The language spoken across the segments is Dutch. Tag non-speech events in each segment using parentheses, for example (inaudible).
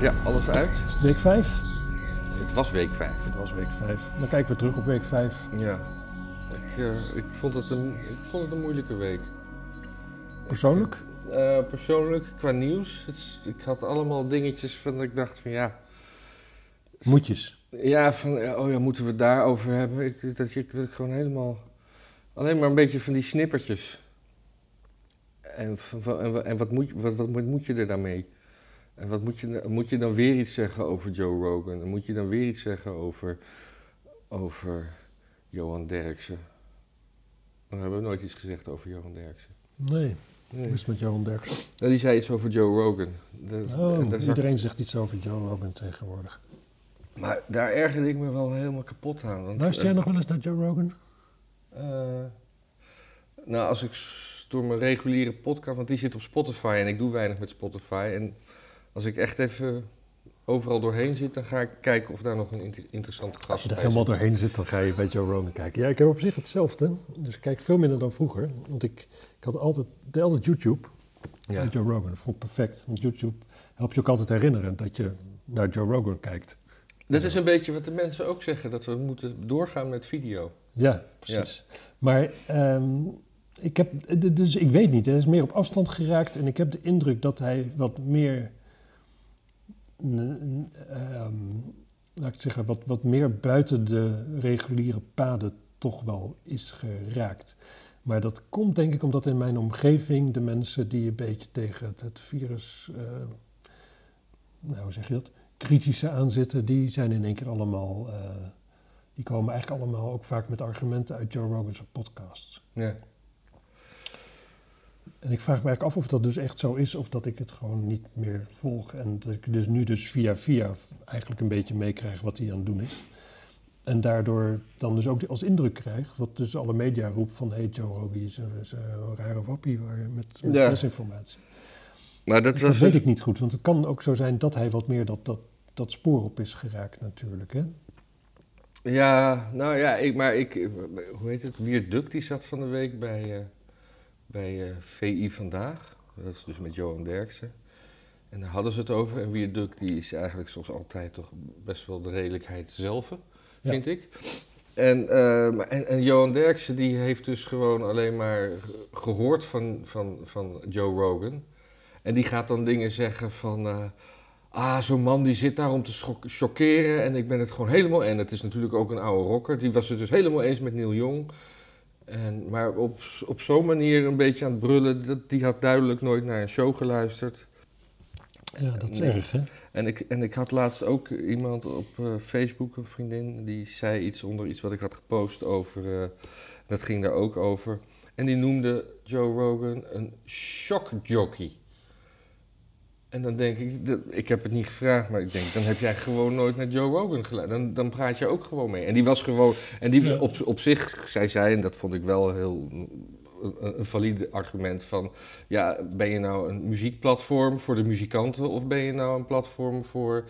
Ja, alles uit. Is het week 5? Het was week 5. Het was week 5. Dan kijken we terug op week 5. Ja. Ik, eh, ik, vond het een, ik vond het een moeilijke week. Persoonlijk? Eh, persoonlijk, qua nieuws. Het ik had allemaal dingetjes van dat ik dacht van ja. Moetjes. Ja, van eh, oh ja, moeten we het daarover hebben? Ik, dat, je, dat ik gewoon helemaal. Alleen maar een beetje van die snippertjes. En, en, en wat, moet, je- wat, wat moet- moet je er dan mee? En wat moet je, moet je dan weer iets zeggen over Joe Rogan? En moet je dan weer iets zeggen over, over Johan Derksen? Dan hebben we nooit iets gezegd over Johan Derksen. Nee, Nee. is met Johan Derksen? Nou, die zei iets over Joe Rogan. Dat- Oh, zag- iedereen zegt iets over Joe Rogan tegenwoordig. maar daar ergerde ik me wel helemaal kapot aan. Want, Luister jij nog wel eens naar Joe Rogan? Eh, nou, als ik door mijn reguliere podcast, want die zit op Spotify en ik doe weinig met Spotify. En als ik echt even overal doorheen zit, dan ga ik kijken of daar nog een inter- interessante Als gast je er helemaal zit. doorheen zit, dan ga je bij Joe Rogan kijken. Ja, ik heb op zich hetzelfde. Dus ik kijk veel minder dan vroeger. Want ik, ik had altijd, deed altijd YouTube Ja. met Joe Rogan. Dat vond ik perfect. Want YouTube helpt je ook altijd herinneren dat je naar Joe Rogan kijkt. Dat is een beetje wat de mensen ook zeggen, dat we moeten doorgaan met video. Ja, precies. Maar ehm, ik heb, dus ik weet niet, hij is meer op afstand geraakt en ik heb de indruk dat hij wat meer, laat ik zeggen, wat, wat meer buiten de reguliere paden toch wel is geraakt. Maar dat komt denk ik omdat in mijn omgeving de mensen die een beetje tegen het, virus, eh, nou hoe zeg je dat, kritische aanzitten, die zijn in één keer allemaal... eh, die komen eigenlijk allemaal ook vaak met argumenten uit Joe Rogan's podcasts. Ja. En ik vraag me eigenlijk af of dat dus echt zo is, of dat ik het gewoon niet meer volg. En dat ik dus nu dus via via eigenlijk een beetje meekrijg wat hij aan het doen is. En daardoor dan dus ook als indruk krijg, wat dus alle media roept van... hey, Joe Rogan is een, is een rare wappie waar, met, met Ja. desinformatie. Maar dat Dus was weet dus- ik niet goed, want het kan ook zo zijn dat hij wat meer dat, dat, dat spoor op is geraakt natuurlijk. Hè? Ja, nou ja, ik, maar ik, hoe heet het? Wiert Duk die zat van de week bij, eh, bij eh, VI Vandaag. Dat is dus met Johan Derksen. En daar hadden ze het over. En Duk die is eigenlijk zoals altijd toch best wel de redelijkheid zelf, Ja. vind ik. En, eh, en, en Johan Derksen die heeft dus gewoon alleen maar gehoord van, van, van Joe Rogan. En die gaat dan dingen zeggen van... eh, Ah, zo'n man die zit daar om te chockeren en ik ben het gewoon helemaal... En het is natuurlijk ook een oude rocker. Die was het dus helemaal eens met Neil Young. En, maar op, op zo'n manier een beetje aan het brullen... Dat, die had duidelijk nooit naar een show geluisterd. Ja, dat is Nee. erg, hè? En ik, en ik had laatst ook iemand op eh, Facebook, een vriendin... die zei iets onder iets wat ik had gepost over... eh, dat ging daar ook over. En die noemde Joe Rogan een shockjockey. En dan denk ik, dat- ik heb het niet gevraagd, maar ik denk, dan heb jij gewoon nooit naar Joe Rogan geluisterd. Dan, dan praat je ook gewoon mee. En die was gewoon, en die Ja. op, op zich, zei zij, en dat vond ik wel heel een, een valide argument van, ja, ben je nou een muziekplatform voor de muzikanten of ben je nou een platform voor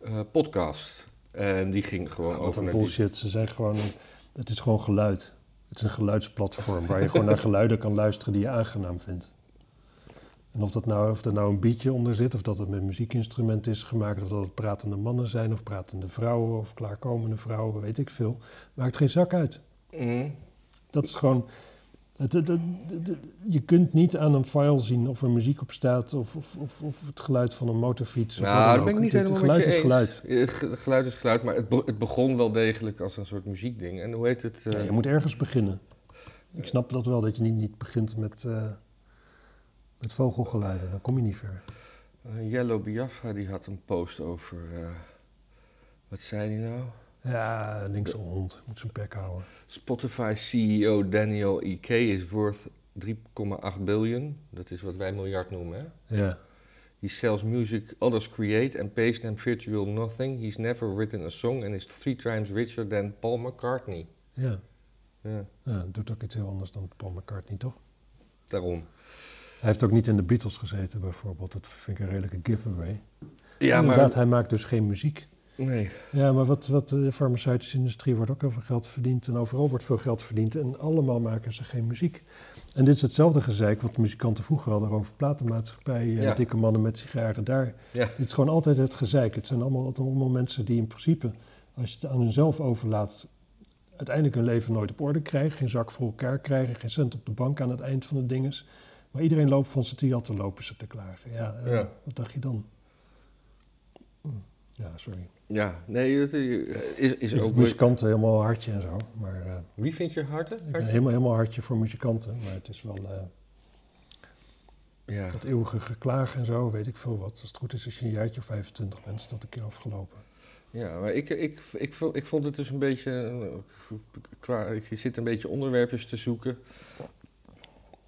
eh, podcast? En die ging gewoon Wat over een naar die- bullshit. Ze zijn gewoon, een- het is gewoon geluid. Het is een geluidsplatform waar je gewoon naar (laughs) geluiden kan luisteren die je aangenaam vindt. En of, dat nou, of er nou een beatje onder zit, of dat het met muziekinstrumenten is gemaakt, of dat het pratende mannen zijn, of pratende vrouwen, of klaarkomende vrouwen, weet ik veel. Maakt geen zak uit. Mm. Dat is gewoon. Het, het- het- het- je kunt niet aan een file zien of er muziek op staat, of, of, of, of het geluid van een motorfiets. Nou, dat ben ik niet Het- helemaal geluid met je is geluid. Eh, Geluid is geluid, maar het, be- het begon wel degelijk als een soort muziekding. En hoe heet het? eh, Ja, je moet ergens beginnen. Ik snap dat wel, dat je niet, niet begint met, eh, met vogelgeluiden. Dan kom je niet ver. eh, Yellow Biafra die had een post over. eh, wat zei hij nou? Ja, linkse hond. Moet zijn pek houden. Spotify CEO Daniel E.K. is worth 3,8 biljoen. Dat is wat wij miljard noemen. Hè? Ja. He sells music others create and pays them virtual nothing. He's never written a song and is three times richer than Paul McCartney. Ja. Ja, ja, doet ook iets heel anders dan Paul McCartney, toch? daarom. Hij heeft ook niet in de Beatles gezeten, bijvoorbeeld. Dat vind ik een redelijke giveaway. Ja, Inderdaad, maar... hij maakt dus geen muziek. Nee. Ja, maar wat, wat de farmaceutische industrie wordt ook heel veel geld verdiend. En overal wordt veel geld verdiend. En allemaal maken ze geen muziek. En dit is hetzelfde gezeik wat muzikanten vroeger hadden over platenmaatschappij, eh, Ja. dikke mannen met sigaren daar. Ja. Het is gewoon altijd het gezeik. Het zijn allemaal, allemaal mensen die in principe, als je het aan hunzelf overlaat, uiteindelijk hun leven nooit op orde krijgen, geen zak voor elkaar krijgen, geen cent op de bank aan het eind van het dinges. Maar iedereen loopt van zijn tiat te lopen ze te klagen. Ja, eh, Ja. wat dacht je dan? Hm, Ja, sorry. Ja, nee, het is, is, is Ik ook... muzikanten helemaal hartje en zo. Maar eh, Wie vind je ben Hartje? helemaal, helemaal hartje voor muzikanten. Maar het is wel eh, Ja. dat eeuwige geklaag en zo, weet ik veel wat. Als het goed is, als je een jaartje of 25 bent, is dat een keer afgelopen. Ja, maar ik, ik, ik, vond- ik vond het dus een beetje. eh, Qua, ik zit een beetje onderwerpjes te zoeken.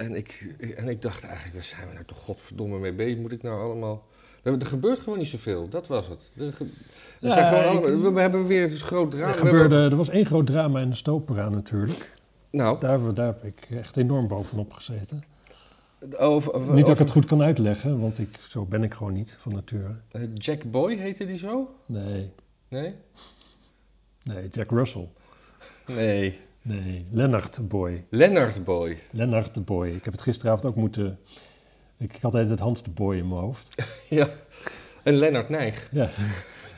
En ik, en ik dacht eigenlijk, waar zijn we nou toch godverdomme mee bezig? Moet ik nou allemaal. Er, er gebeurt gewoon niet zoveel, dat was het. Er, ge- Ja, zijn gewoon ik- allemaal- we, we hebben weer een groot drama. Er, We gebeurde, er was één groot drama in de Stopera natuurlijk. nou, Daar, daar heb ik echt enorm bovenop gezeten. over, over- niet dat ik het goed kan uitleggen, want ik, zo ben ik gewoon niet van nature. eh, Jack Boy heette die zo? Nee, Nee? nee, Jack Russell. Nee. Nee, Lennart Boy. Lennart Boy. Lennart de Boy. Ik heb het gisteravond ook moeten... Ik, had altijd Hans de Boy in mijn hoofd. (laughs) Ja. En Lennart Nijg. Ja.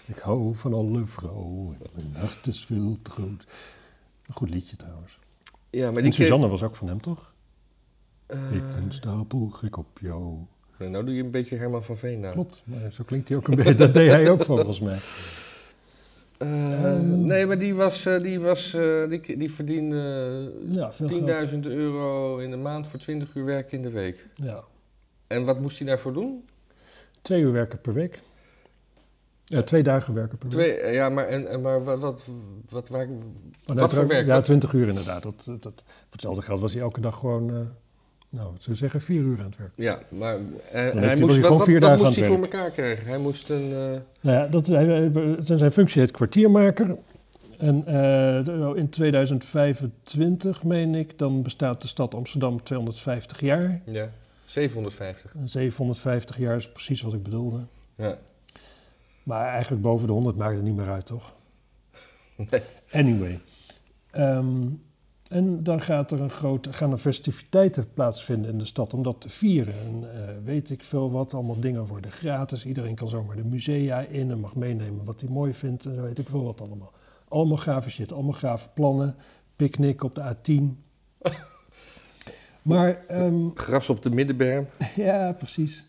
ik hou van alle vrouwen. Mijn hart is veel te groot. Een goed liedje trouwens. Ja, maar En die Suzanne was ook van hem, toch? Eh, Ik ben stapelgek op jou. nou doe je een beetje Herman van Veen na. Klopt, maar zo klinkt hij ook een beetje. Dat deed hij ook volgens mij. Eh, Ehm. nee, maar die was, eh, die, was eh, die, die verdiende Ja, veel 10.000 euro in de maand voor 20 uur werk in de week. Ja. En wat moest hij daarvoor doen? Twee uur werken per week. Ja, twee dagen werken per week. Twee, eh, ja, maar, en, maar wat, wat, wat, waar, Oh, nee, wat voor werk? Ja, Wat- 20 uur inderdaad. Dat, dat, voor hetzelfde geld was hij elke dag gewoon, eh, nou, wat zou je zeggen, vier uur aan het werk. Ja, maar eh, hij- hij hij moest, wat, wat, moest hij het voor elkaar krijgen? Hij moest een... eh, Nou ja, dat, hij, zijn functie heet kwartiermaker. En eh, de- in 2025, meen ik, dan bestaat de stad Amsterdam 250 jaar. ja, 750. En 750 jaar is precies wat ik bedoelde. Ja. Maar eigenlijk boven de 100 maakt het niet meer uit, toch? (laughs) Nee. Anyway. Ehm, en dan gaat er een grote, gaan er festiviteiten plaatsvinden in de stad om dat te vieren. En eh, weet ik veel wat, allemaal dingen worden gratis. Iedereen kan zomaar de musea in en mag meenemen wat hij mooi vindt. En zo weet ik veel wat allemaal. Allemaal gave shit, allemaal gave plannen. Picknick op de A10. (laughs) maar ehm, Gras op de middenberm. (laughs) ja, precies.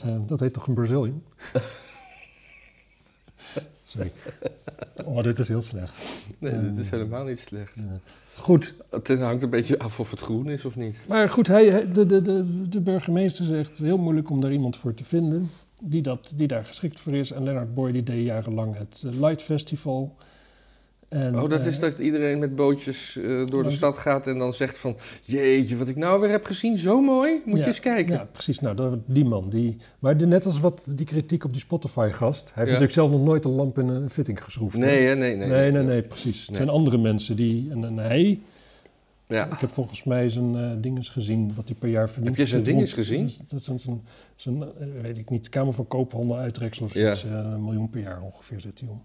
Eh, dat heet toch een Brazilian? (laughs) Sorry. Oh, dit is heel slecht. Nee, Eh, dat is helemaal niet slecht. Eh, goed, Het hangt een beetje af of het groen is of niet. maar goed, hij, de, de, de burgemeester zegt heel moeilijk om daar iemand voor te vinden die, dat, die daar geschikt voor is. En Leonard Boy die deed jarenlang het eh, Light Festival. En, Oh, dat eh, is dat iedereen met bootjes eh, door de stad gaat en dan zegt van... Jeetje, wat ik nou weer heb gezien, zo mooi. Moet Ja, je eens kijken. Ja, precies. Nou, die man. Die, maar de, net als wat die kritiek op die Spotify-gast. Hij heeft Ja. natuurlijk zelf nog nooit een lamp in een fitting geschroefd. Nee, hè? nee, nee. Nee, nee, nee, precies. Het zijn andere mensen die. En, en hij, Ja. ik heb volgens mij zijn eh dinges gezien, wat hij per jaar verdient. Heb je zijn dinges gezien? Dat is zijn, zijn, weet ik niet, Kamer van Koophandel uitreksel of Ja. eh, een miljoen per jaar ongeveer zit hij om.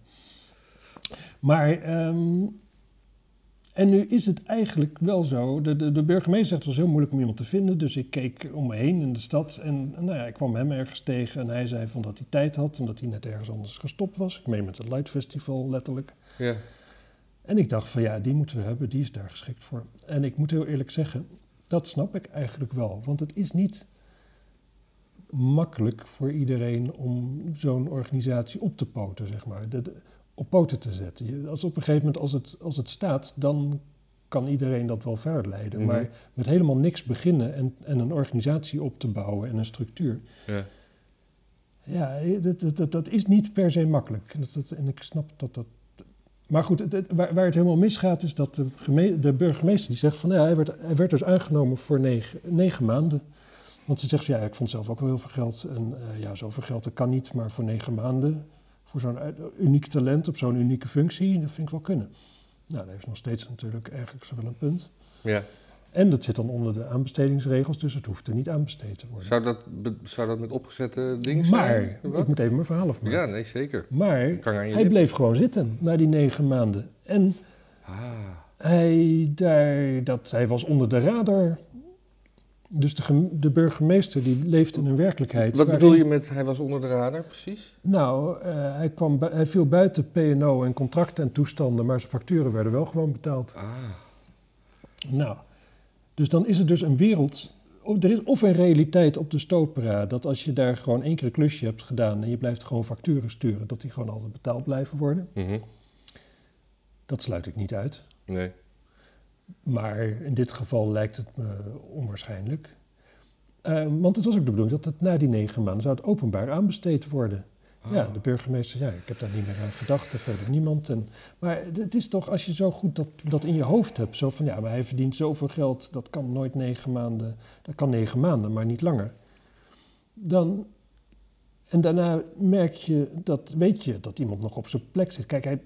Maar, ehm, en nu is het eigenlijk wel zo, de, de, de burgemeester zegt het was heel moeilijk om iemand te vinden, dus ik keek om me heen in de stad en nou ja, ik kwam hem ergens tegen en hij zei van dat hij tijd had, omdat hij net ergens anders gestopt was. Ik meen met het Light Festival letterlijk. Ja. En ik dacht van ja, die moeten we hebben, die is daar geschikt voor. En ik moet heel eerlijk zeggen, dat snap ik eigenlijk wel. Want het is niet makkelijk voor iedereen om zo'n organisatie op te poten, zeg maar. De, de- op poten te zetten. Als op een gegeven moment, als het, als het staat, dan kan iedereen dat wel verder leiden. Mhm. Maar met helemaal niks beginnen en, en een organisatie op te bouwen en een structuur. Ja. Ja, dat, dat, dat, dat is niet per se makkelijk. Dat, dat, en ik snap dat dat. Maar goed, het, het- waar, waar het helemaal misgaat is dat de, geme- de burgemeester die zegt van ja, hij werd, hij werd dus aangenomen voor negen, negen maanden. Want ze zegt van ja, ik vond zelf ook wel heel veel geld. En eh, ja, zoveel geld dat kan niet, maar voor negen maanden, voor zo'n uit- uniek talent op zo'n unieke functie, dat vind ik wel kunnen. Nou, dat heeft nog steeds natuurlijk ergens wel een punt. ja. En dat zit dan onder de aanbestedingsregels, dus het hoeft er niet aanbesteed te worden. Zou, dat, zou dat met opgezette dingen maar, zijn? ik Wat? moet even mijn verhaal afmaken. Ja, nee, zeker. Maar hij bleef gewoon zitten na die negen maanden. En Ah. hij, daar, dat, hij was onder de radar. Dus de, de burgemeester die leeft in een werkelijkheid. Wat waarin- bedoel je met hij was onder de radar, precies? Nou, eh, hij, kwam hij viel buiten P&O en contracten en toestanden, maar zijn facturen werden wel gewoon betaald. Ah. Nou, dus dan is er dus een wereld. of Er is of een realiteit op de Stopera dat als je daar gewoon één keer een klusje hebt gedaan en je blijft gewoon facturen sturen, dat die gewoon altijd betaald blijven worden. Mhm. Dat sluit ik niet uit. Nee. Maar in dit geval lijkt het me onwaarschijnlijk. Eh, want het was ook de bedoeling dat het na die negen maanden zou het openbaar aanbesteed worden. Ja, Ah. de burgemeester, ja, ik heb daar niet meer aan gedacht, en verder niemand. En, maar het is toch, als je zo goed dat, dat in je hoofd hebt, zo van ja, maar hij verdient zoveel geld, dat kan nooit negen maanden, dat kan negen maanden, maar niet langer. Dan, en daarna merk je, dat weet je, dat iemand nog op zijn plek zit. Kijk, hij,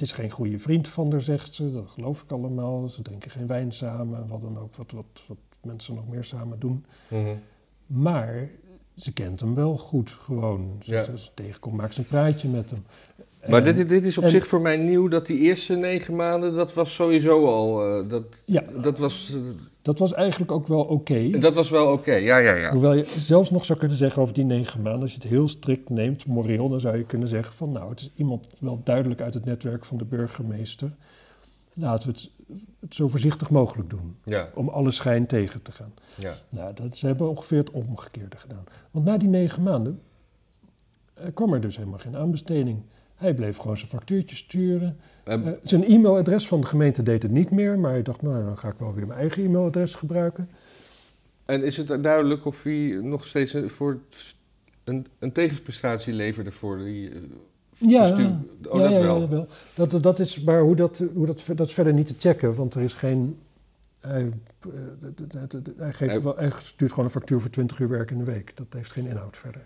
het is geen goede vriend van haar, zegt ze, dat geloof ik allemaal. Ze drinken geen wijn samen, wat dan ook, wat, wat, wat mensen nog meer samen doen. Mhm. Maar ze kent hem wel goed, gewoon. Ze, Ja. ze, ze tegenkomt, maakt ze een praatje met hem. Maar En- dit, dit is op en- zich voor mij nieuw, dat die eerste negen maanden, dat was sowieso al, eh, dat, Ja, dat, was, dat was eigenlijk ook wel oké. dat was wel oké, ja, ja, ja. Hoewel je zelfs nog zou kunnen zeggen over die negen maanden, als je het heel strikt neemt, moreel, dan zou je kunnen zeggen van nou, het is iemand wel duidelijk uit het netwerk van de burgemeester. Laten we het, het zo voorzichtig mogelijk doen, Ja, om alle schijn tegen te gaan. ja. Nou, dat, ze hebben ongeveer het omgekeerde gedaan. Want na die negen maanden eh, kwam er dus helemaal geen aanbesteding. Hij bleef gewoon zijn factuurtje sturen. Eh, Eh, zijn e-mailadres van de gemeente deed het niet meer, maar hij dacht, nou, dan ga ik wel weer mijn eigen e-mailadres gebruiken. en is het duidelijk of hij nog steeds een, voor een, een tegensprestatie leverde voor die... eh, Ja, verstuur- Oh, ja, dat ja, wel. ja, wel. Dat, dat is, maar hoe dat, hoe dat, dat is verder niet te checken, want er is geen... Hij, eh, hij, geeft hij stuurt gewoon een factuur voor 20 uur werk in de week. Dat heeft geen inhoud verder.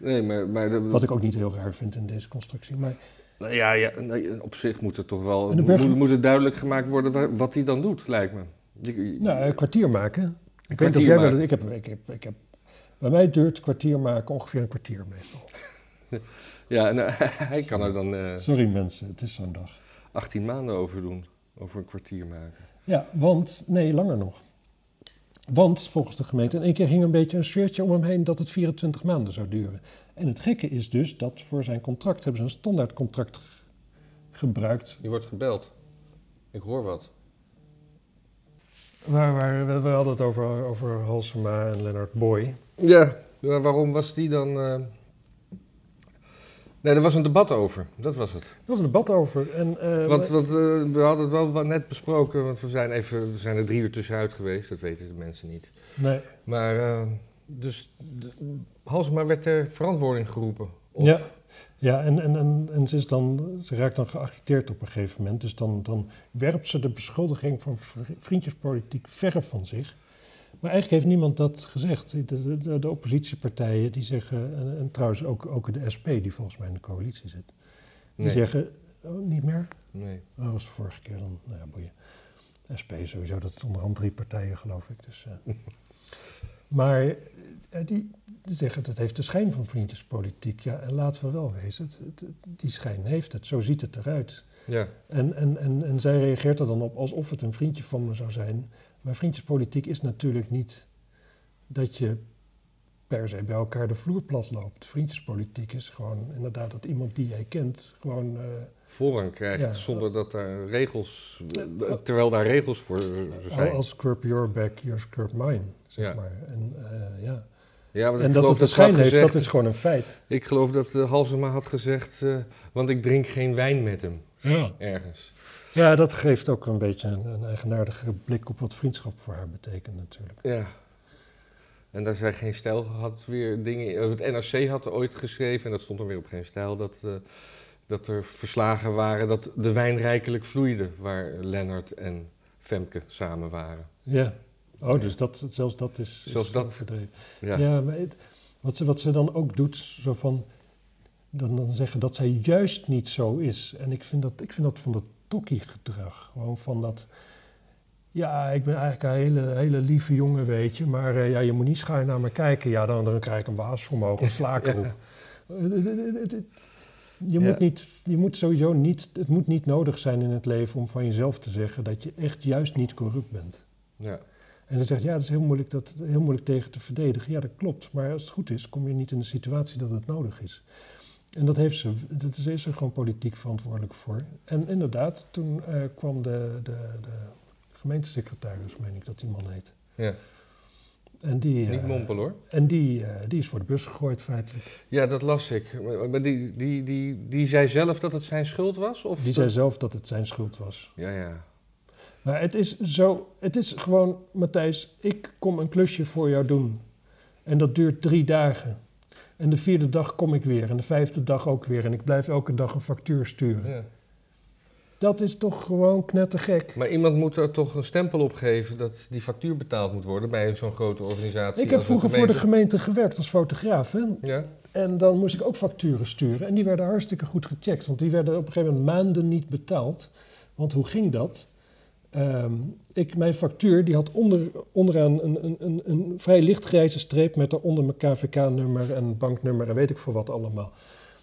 Nee, maar... maar de, Wat ik ook niet heel raar vind in deze constructie. Maar Nou ja, ja nee, op zich moet het toch wel... Moet, moet het duidelijk gemaakt worden wa- wat hij dan doet, lijkt me. Je- nou, een kwartier maken. Ik weet Kwartier of jij wel... maken. Ik heb, ik, heb, ik heb, bij mij duurt kwartier maken ongeveer een kwartier meestal. (laughs) Ja, eh, (laughs) hij kan er dan eh, Sorry mensen, het is zo'n dag. 18 maanden over doen. Over een kwartier maken. Ja, want... Nee, langer nog. Want volgens de gemeente, in één keer hing een beetje een sfeertje om hem heen dat het 24 maanden zou duren. En het gekke is dus dat voor zijn contract hebben ze een standaardcontract g- gebruikt. Je wordt gebeld. Ik hoor wat. Waar, waar, we, we hadden het over, over Halsema en Leonard Boy. Ja, waarom was die dan... eh, Nee, er was een debat over. Dat was het. Er was een debat over. En, eh, Want, want eh, we hadden het wel wat net besproken, want we zijn, even, we zijn er drie uur tussenuit geweest. Dat weten de mensen niet. nee, Maar, eh, dus Halsema werd ter verantwoording geroepen. Of- Ja, ja en, en, en, en ze, is dan, ze raakt dan geagiteerd op een gegeven moment. Dus dan, dan werpt ze de beschuldiging van vri- vriendjespolitiek verre van zich. Maar eigenlijk heeft niemand dat gezegd. De, de, oppositiepartijen die zeggen, en, en trouwens ook, ook de SP die volgens mij in de coalitie zit, die Nee, zeggen, oh, niet meer? nee. Oh, dat was de vorige keer dan, nou ja, boeien. SP sowieso, dat is onderhand drie partijen geloof ik. Dus, eh. (laughs) maar eh, die, die zeggen, het heeft de schijn van vriendjespolitiek. Ja, en laten we wel wezen, het, het- het- die schijn heeft het, zo ziet het eruit. Ja, En, en, en, en zij reageert er dan op alsof het een vriendje van me zou zijn. Maar vriendjespolitiek is natuurlijk niet dat je per se bij elkaar de vloer plat loopt. Vriendjespolitiek is gewoon inderdaad dat iemand die jij kent gewoon... eh, voorrang krijgt Ja. zonder dat daar regels, eh, terwijl daar regels voor zijn. als curb your back, yours curb mine, zeg Ja. maar. En, eh, ja. Ja, want en ik dat geloof het de schijn heeft, gezegd, dat is gewoon een feit. ik geloof dat uh, Halsema had gezegd, eh, want ik drink geen wijn met hem, Ja. ergens. Ja, dat geeft ook een beetje een, een eigenaardige blik op wat vriendschap voor haar betekent natuurlijk. Ja. En daar zij geen stijl had weer dingen. Het NRC had er ooit geschreven, en dat stond dan weer op geen stijl, dat, eh, dat er verslagen waren dat de wijn rijkelijk vloeide waar Lennart en Femke samen waren. Ja. Oh, dus dat, zelfs dat is, is Zelfs dat. Ja. Ja, maar het- wat, ze, wat ze dan ook doet, zo van, dan, dan zeggen dat zij juist niet zo is. En ik vind dat, ik vind dat van dat tokkie gedrag. Gewoon van dat, ja, ik ben eigenlijk een hele, hele lieve jongen, weet je. Maar eh, ja, je moet niet schuin naar me kijken. Ja, dan, dan krijg ik een waasvermogen, een. (laughs) Eh, Je, Ja. moet niet, je moet sowieso niet, het moet niet nodig zijn in het leven om van jezelf te zeggen dat je echt juist niet corrupt bent. Ja. En dan zegt ja, dat is heel moeilijk, dat, heel moeilijk tegen te verdedigen. Ja, dat klopt. Maar als het goed is, kom je niet in de situatie dat het nodig is. En dat heeft ze, dat is, is er gewoon politiek verantwoordelijk voor. En inderdaad, toen eh, kwam de, de, de gemeentesecretaris, meen ik dat die man heet. ja. En die, Niet eh, mompelen hoor. En die, eh, die is voor de bus gegooid feitelijk. Ja, dat las ik. Maar maar die, die, die, die zei zelf dat het zijn schuld was? Of Die dat- zei zelf dat het zijn schuld was. Ja, ja. Maar het is zo, het is gewoon, Matthijs, ik kom een klusje voor jou doen. En dat duurt drie dagen. En de vierde dag kom ik weer. En de vijfde dag ook weer. En ik blijf elke dag een factuur sturen. ja. Dat is toch gewoon knettergek. Maar iemand moet er toch een stempel op geven dat die factuur betaald moet worden bij zo'n grote organisatie. Ik heb vroeger voor de gemeente gewerkt als fotograaf. Hè? Ja, En dan moest ik ook facturen sturen. En die werden hartstikke goed gecheckt. Want die werden op een gegeven moment maanden niet betaald. Want hoe ging dat? Ehm, ik, mijn factuur die had onder, onderaan een, een, een, een vrij lichtgrijze streep... met daaronder mijn KVK-nummer en banknummer en weet ik veel wat allemaal.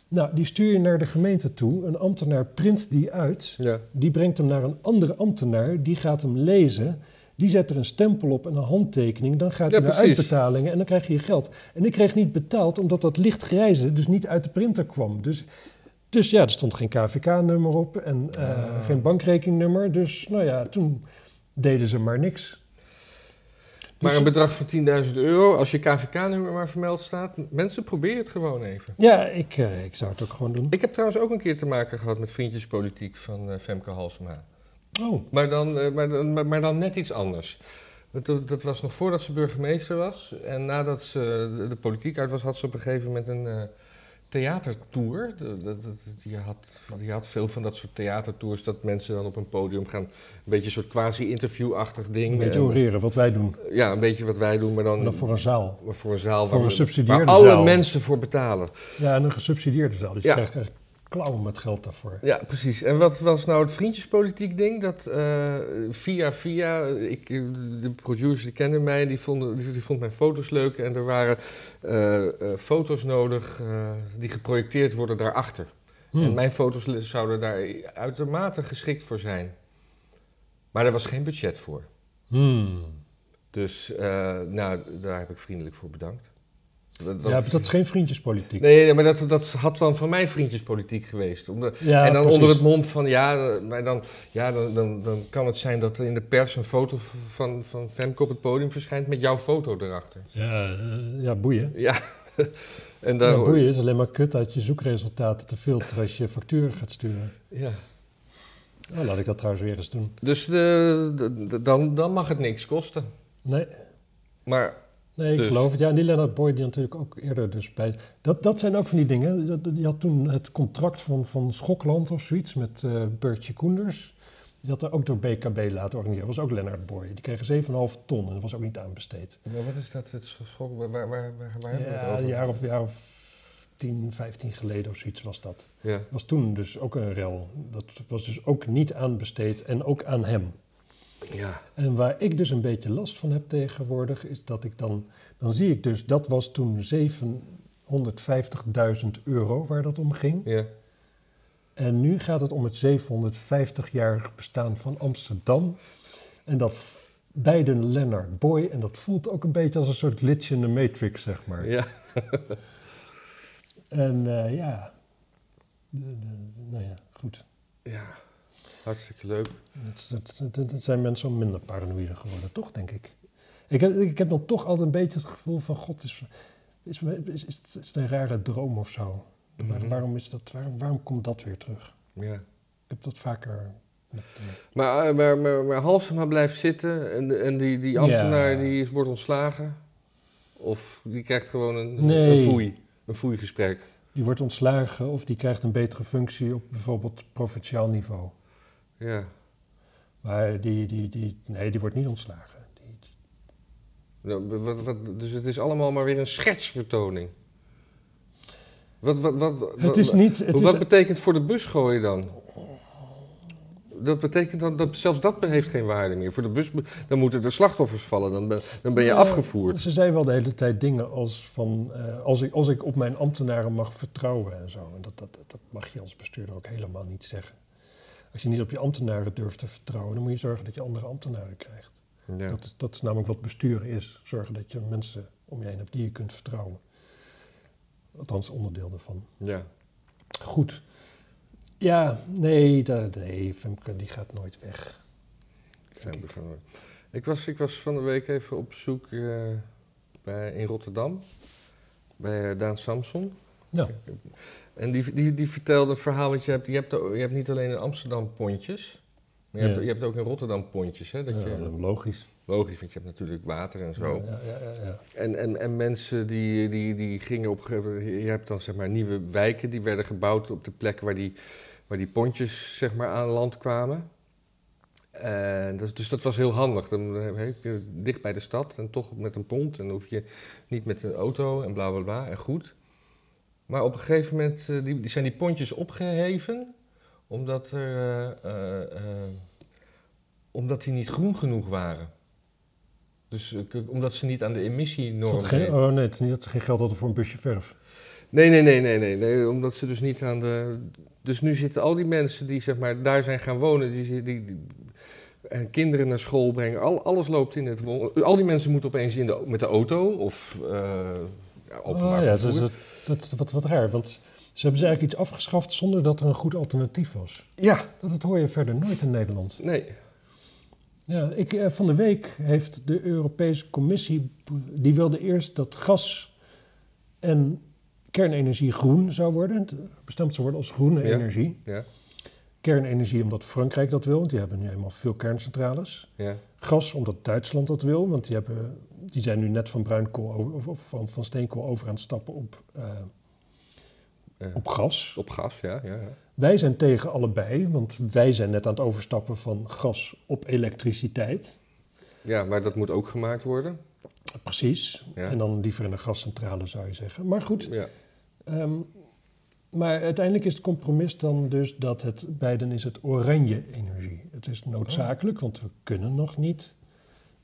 Nou, die stuur je naar de gemeente toe. Een ambtenaar print die uit. ja. Die brengt hem naar een andere ambtenaar. Die gaat hem lezen. Die zet er een stempel op en een handtekening. Dan gaat Ja, hij naar precies. uitbetalingen en dan krijg je je geld. En ik kreeg niet betaald omdat dat lichtgrijze dus niet uit de printer kwam. Dus, dus ja, er stond geen KVK-nummer op en eh, Ah. geen bankrekeningnummer. Dus nou ja, toen deden ze maar niks. Maar Dus- een bedrag van 10.000 euro, als je KVK-nummer maar vermeld staat, mensen probeer het gewoon even. Ja, ik, eh, ik zou het ook gewoon doen. Ik heb trouwens ook een keer te maken gehad met vriendjespolitiek van eh, Femke Halsema. Oh, Maar dan, maar, dan, maar, dan net iets anders. Dat, dat was nog voordat ze burgemeester was. En nadat ze de, politiek uit was, had ze op een gegeven moment een theatertour. Die, had, die had veel van dat soort theatertours, dat mensen dan op een podium gaan. Een beetje een soort quasi-interview-achtig ding. een beetje En- oreren wat wij doen. Ja, een beetje wat wij doen, maar dan, Maar dan voor een zaal. maar voor een zaal Voor waar, een waar alle zaal. mensen voor betalen. Ja, en een gesubsidieerde zaal. Dus Ja. je krijgt klauwen met geld daarvoor. Ja, precies. En wat was nou het vriendjespolitiek ding? Dat eh, via via, ik, de producer die kende mij, die vond, die, die vond mijn foto's leuk. En er waren eh, eh, foto's nodig die geprojecteerd worden daarachter. Hmm. En mijn foto's zouden daar uitermate geschikt voor zijn. Maar er was geen budget voor. Hmm. Dus nou, daar heb ik vriendelijk voor bedankt. Dat, Ja, dat is geen vriendjespolitiek. Nee, maar dat, dat had dan van mij vriendjespolitiek geweest. Omdat, Ja, en dan precies. onder het mom van ja, eh, maar dan, ja dan, dan, dan kan het zijn dat er in de pers een foto van, van Femke op het podium verschijnt met jouw foto erachter. Ja, eh, ja boeien. Ja, (laughs) en daar, Ja, boeien is alleen maar kut uit je zoekresultaten te filteren als je facturen gaat sturen. ja. Nou, laat ik dat trouwens weer eens doen. Dus de, de- de- dan, dan mag het niks kosten. Nee, Maar nee ik Dus. geloof het. Ja, en die Leonard Boy die natuurlijk ook eerder dus bij... Dat, dat zijn ook van die dingen. Die had toen het contract van, van Schokland of zoiets met eh Bertje Koenders. Die had er ook door BKB laten organiseren. Dat was ook Leonard Boy. Die kregen 7,5 ton en dat was ook niet aanbesteed. maar wat is dat? Het schok, waar, waar, waar, waar hebben we het Ja, over? een jaar of, jaar of 10, 15 geleden of zoiets was dat. Ja. was toen dus ook een rel. Dat was dus ook niet aanbesteed en ook aan hem. Ja. En waar ik dus een beetje last van heb tegenwoordig, is dat ik dan, dan zie ik dus, dat was toen 750.000 euro waar dat om ging. Ja. En nu gaat het om het 750-jarig bestaan van Amsterdam. En dat bij de Leonard Boy. En dat voelt ook een beetje als een soort glitch in de Matrix, zeg maar. Ja. (laughs) En eh, ja, de- de- nou ja, goed. ja, hartstikke leuk. Het, het zijn mensen al minder paranoïde geworden, toch, denk ik. Ik heb, ik heb dan toch altijd een beetje het gevoel van... God, is, is, is, is, het- een rare droom of zo? Mhm. waarom, is dat, waar- waarom komt dat weer terug? Ja. Ik heb dat vaker... Met, eh, Maar, eh, maar, maar, maar Halsema blijft zitten en, en die, die ambtenaar Ja. die is- wordt ontslagen? Of die krijgt gewoon een, Nee. een foei, een foeigesprek? die wordt ontslagen of die krijgt een betere functie op bijvoorbeeld provinciaal niveau. Ja. Maar die, die, die, nee, die wordt niet ontslagen. Die, Nou, wat, wat, dus het is allemaal maar weer een schetsvertoning. Wat, wat, wat, wat, het is niet... Het wat is, betekent voor de bus gooien dan? dat betekent dan dat zelfs dat heeft geen waarde meer. Voor de bus, dan moeten er slachtoffers vallen, dan ben, dan ben je Ja, afgevoerd. Ze zei wel de hele tijd dingen als van, eh, als, ik, als ik op mijn ambtenaren mag vertrouwen en zo. En dat, dat, dat mag je als bestuurder ook helemaal niet zeggen. Als je niet op je ambtenaren durft te vertrouwen, dan moet je zorgen dat je andere ambtenaren krijgt. Ja. Dat, is, dat is namelijk wat besturen is. Zorgen dat je mensen om je heen hebt die je kunt vertrouwen. Althans, onderdeel daarvan. ja. Goed. Ja, nee, da- nee, Femke die gaat nooit weg. Zijn we gaan- Ik was, ik was van de week even op bezoek eh, bij, in Rotterdam. Bij eh, Daan Samson. Ja. En die, die, die vertelde een verhaal. Want je hebt, je, hebt, je hebt niet alleen in Amsterdam pontjes. Maar je, Ja. hebt, je hebt ook in Rotterdam pontjes. Hè? Dat Ja, je, logisch. logisch, want je hebt natuurlijk water en zo. Ja, ja, ja, ja. En, en, en mensen die, die, die gingen op. Je hebt dan zeg maar nieuwe wijken die werden gebouwd op de plek waar die, waar die pontjes zeg maar aan land kwamen. En dat, dus dat was heel handig. Dan heb je dicht bij de stad en toch met een pont. En dan hoef je niet met een auto en bla bla bla en goed. Maar op een gegeven moment eh, die, die zijn die pontjes opgeheven omdat, er, eh, eh, omdat die niet groen genoeg waren. Dus omdat ze niet aan de Is emissienorm dat geen, oh nee, het is niet dat ze geen geld hadden voor een busje verf. Nee, nee, nee, nee, nee, nee. Omdat ze dus niet aan de. Dus nu zitten al die mensen die zeg maar daar zijn gaan wonen, die, die, die- en kinderen naar school brengen, al, alles loopt in het. Al die mensen moeten opeens in de, met de auto of ja, openbaar oh, ja, vervoer. dat, is, dat, is wat, wat raar, want ze hebben ze eigenlijk iets afgeschaft zonder dat er een goed alternatief was. Ja, Dat, dat hoor je verder nooit in Nederland. nee. Ja, ik, eh, van de week heeft de Europese Commissie, die wilde eerst dat gas en kernenergie groen zou worden, bestemd zou worden als groene Ja. energie. Ja, Kernenergie omdat Frankrijk dat wil, want die hebben nu helemaal veel kerncentrales. ja, Gas omdat Duitsland dat wil, want die, hebben, die zijn nu net van bruinkool of, of van, van steenkool over aan het stappen op, eh, op gas. Op gas, ja, ja. ja. Wij zijn tegen allebei, want wij zijn net aan het overstappen van gas op elektriciteit. Ja, maar dat moet ook gemaakt worden. Precies. Ja. En dan liever in een gascentrale zou je zeggen. Maar goed, Ja, ehm, maar uiteindelijk is het compromis dan dus dat het beiden is het oranje energie. Het is noodzakelijk, want we kunnen nog niet.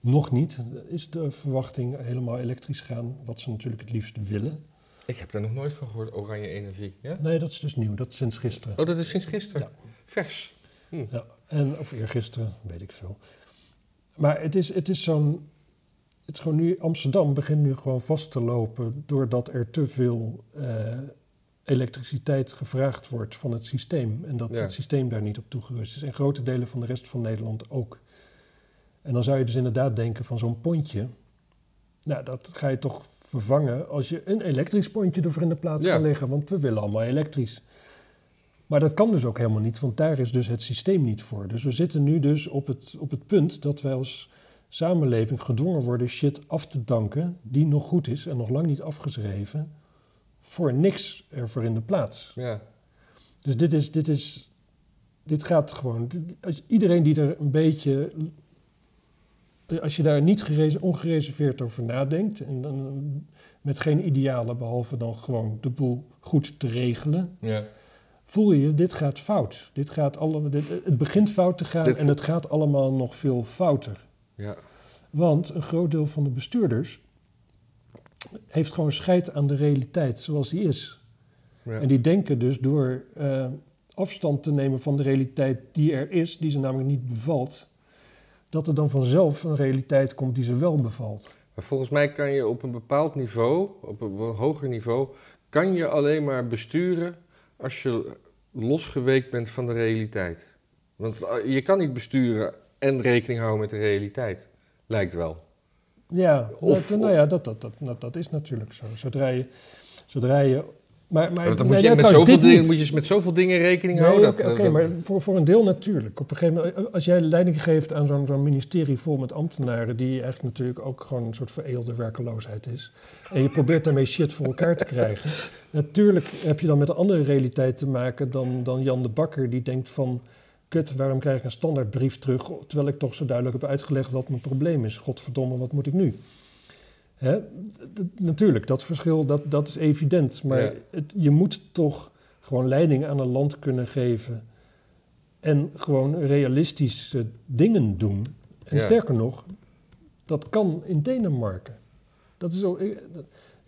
Nog niet is de verwachting helemaal elektrisch gaan, wat ze natuurlijk het liefst willen. ik heb daar nog nooit van gehoord, oranje energie. Ja? Nee, dat is dus nieuw, dat is sinds gisteren. Oh, dat is sinds gisteren. Ja. Vers. Hm. Ja, en, of eergisteren, weet ik veel. Maar het is, het is zo'n. Het is gewoon nu. Amsterdam begint nu gewoon vast te lopen. doordat er te veel eh, elektriciteit gevraagd wordt van het systeem. En dat Ja. het systeem daar niet op toegerust is. En grote delen van de rest van Nederland ook. En dan zou je dus inderdaad denken van zo'n pontje. Nou, dat ga je toch vervangen als je een elektrisch pontje ervoor in de plaats Ja. kan leggen. Want we willen allemaal elektrisch. Maar dat kan dus ook helemaal niet, want daar is dus het systeem niet voor. Dus we zitten nu dus op het, op het punt dat wij als samenleving gedwongen worden shit af te danken die nog goed is en nog lang niet afgeschreven, voor niks ervoor in de plaats. Ja. Dus dit is, dit is, dit gaat gewoon, als iedereen die er een beetje, als je daar niet ongereserveerd over nadenkt en dan met geen idealen behalve dan gewoon de boel goed te regelen, ja. voel je, dit gaat fout. Dit gaat alle, dit, het begint fout te gaan Dit- en het gaat allemaal nog veel fouter. Ja. Want een groot deel van de bestuurders heeft gewoon scheid aan de realiteit zoals die is. Ja. En die denken dus door eh, afstand te nemen van de realiteit die er is, die ze namelijk niet bevalt, dat er dan vanzelf een realiteit komt die ze wel bevalt. Maar volgens mij kan je op een bepaald niveau, op een hoger niveau, kan je alleen maar besturen als je losgeweekt bent van de realiteit. Want eh, je kan niet besturen en rekening houden met de realiteit. Lijkt wel. Ja, Of- dat, nou ja, dat, dat, dat, dat, dat is natuurlijk zo. Zodra je, zodra je maar, maar, dan moet, je nee, met zoveel dingen, moet je met zoveel dingen rekening Nee, houden. oké, dat- maar voor, voor een deel natuurlijk. Op een gegeven moment, als jij leiding geeft aan zo'n zo'n ministerie vol met ambtenaren, die eigenlijk natuurlijk ook gewoon een soort vereelde werkeloosheid is, en je probeert daarmee shit voor elkaar te krijgen, (laughs) natuurlijk heb je dan met een andere realiteit te maken dan, dan Jan de Bakker, die denkt van, kut, waarom krijg ik een standaardbrief terug, terwijl ik toch zo duidelijk heb uitgelegd wat mijn probleem is. Godverdomme, wat moet ik nu? Hè? Natuurlijk, dat verschil, dat, dat is evident. Maar Ja. het, je moet toch gewoon leiding aan een land kunnen geven En gewoon realistische dingen doen. En Ja. sterker nog, dat kan in Denemarken. Dat is dat-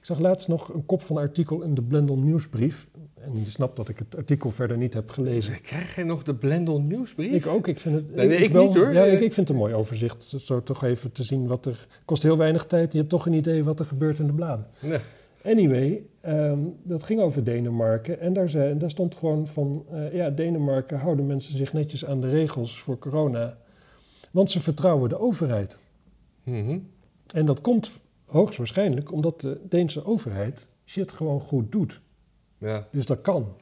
ik zag laatst nog een kop van een artikel in de Blendel nieuwsbrief. En je snapt dat ik het artikel verder niet heb gelezen. Krijg jij nog de Blendel nieuwsbrief? Ik ook, ik vind het... Nee, nee, ik wel- niet, hoor. Ja, ik, ik vind het een mooi overzicht. Zo- Zo toch even te zien wat er... kost heel weinig tijd. Je hebt toch een idee wat er gebeurt in de bladen. Nee. Anyway, ehm, dat ging over Denemarken. En daar, zei, daar stond gewoon van... eh, ja, Denemarken houden mensen zich netjes aan de regels voor corona. Want ze vertrouwen de overheid. Mhm. En dat komt hoogstwaarschijnlijk omdat de Deense overheid shit gewoon goed doet. Ja. Dus dat kan.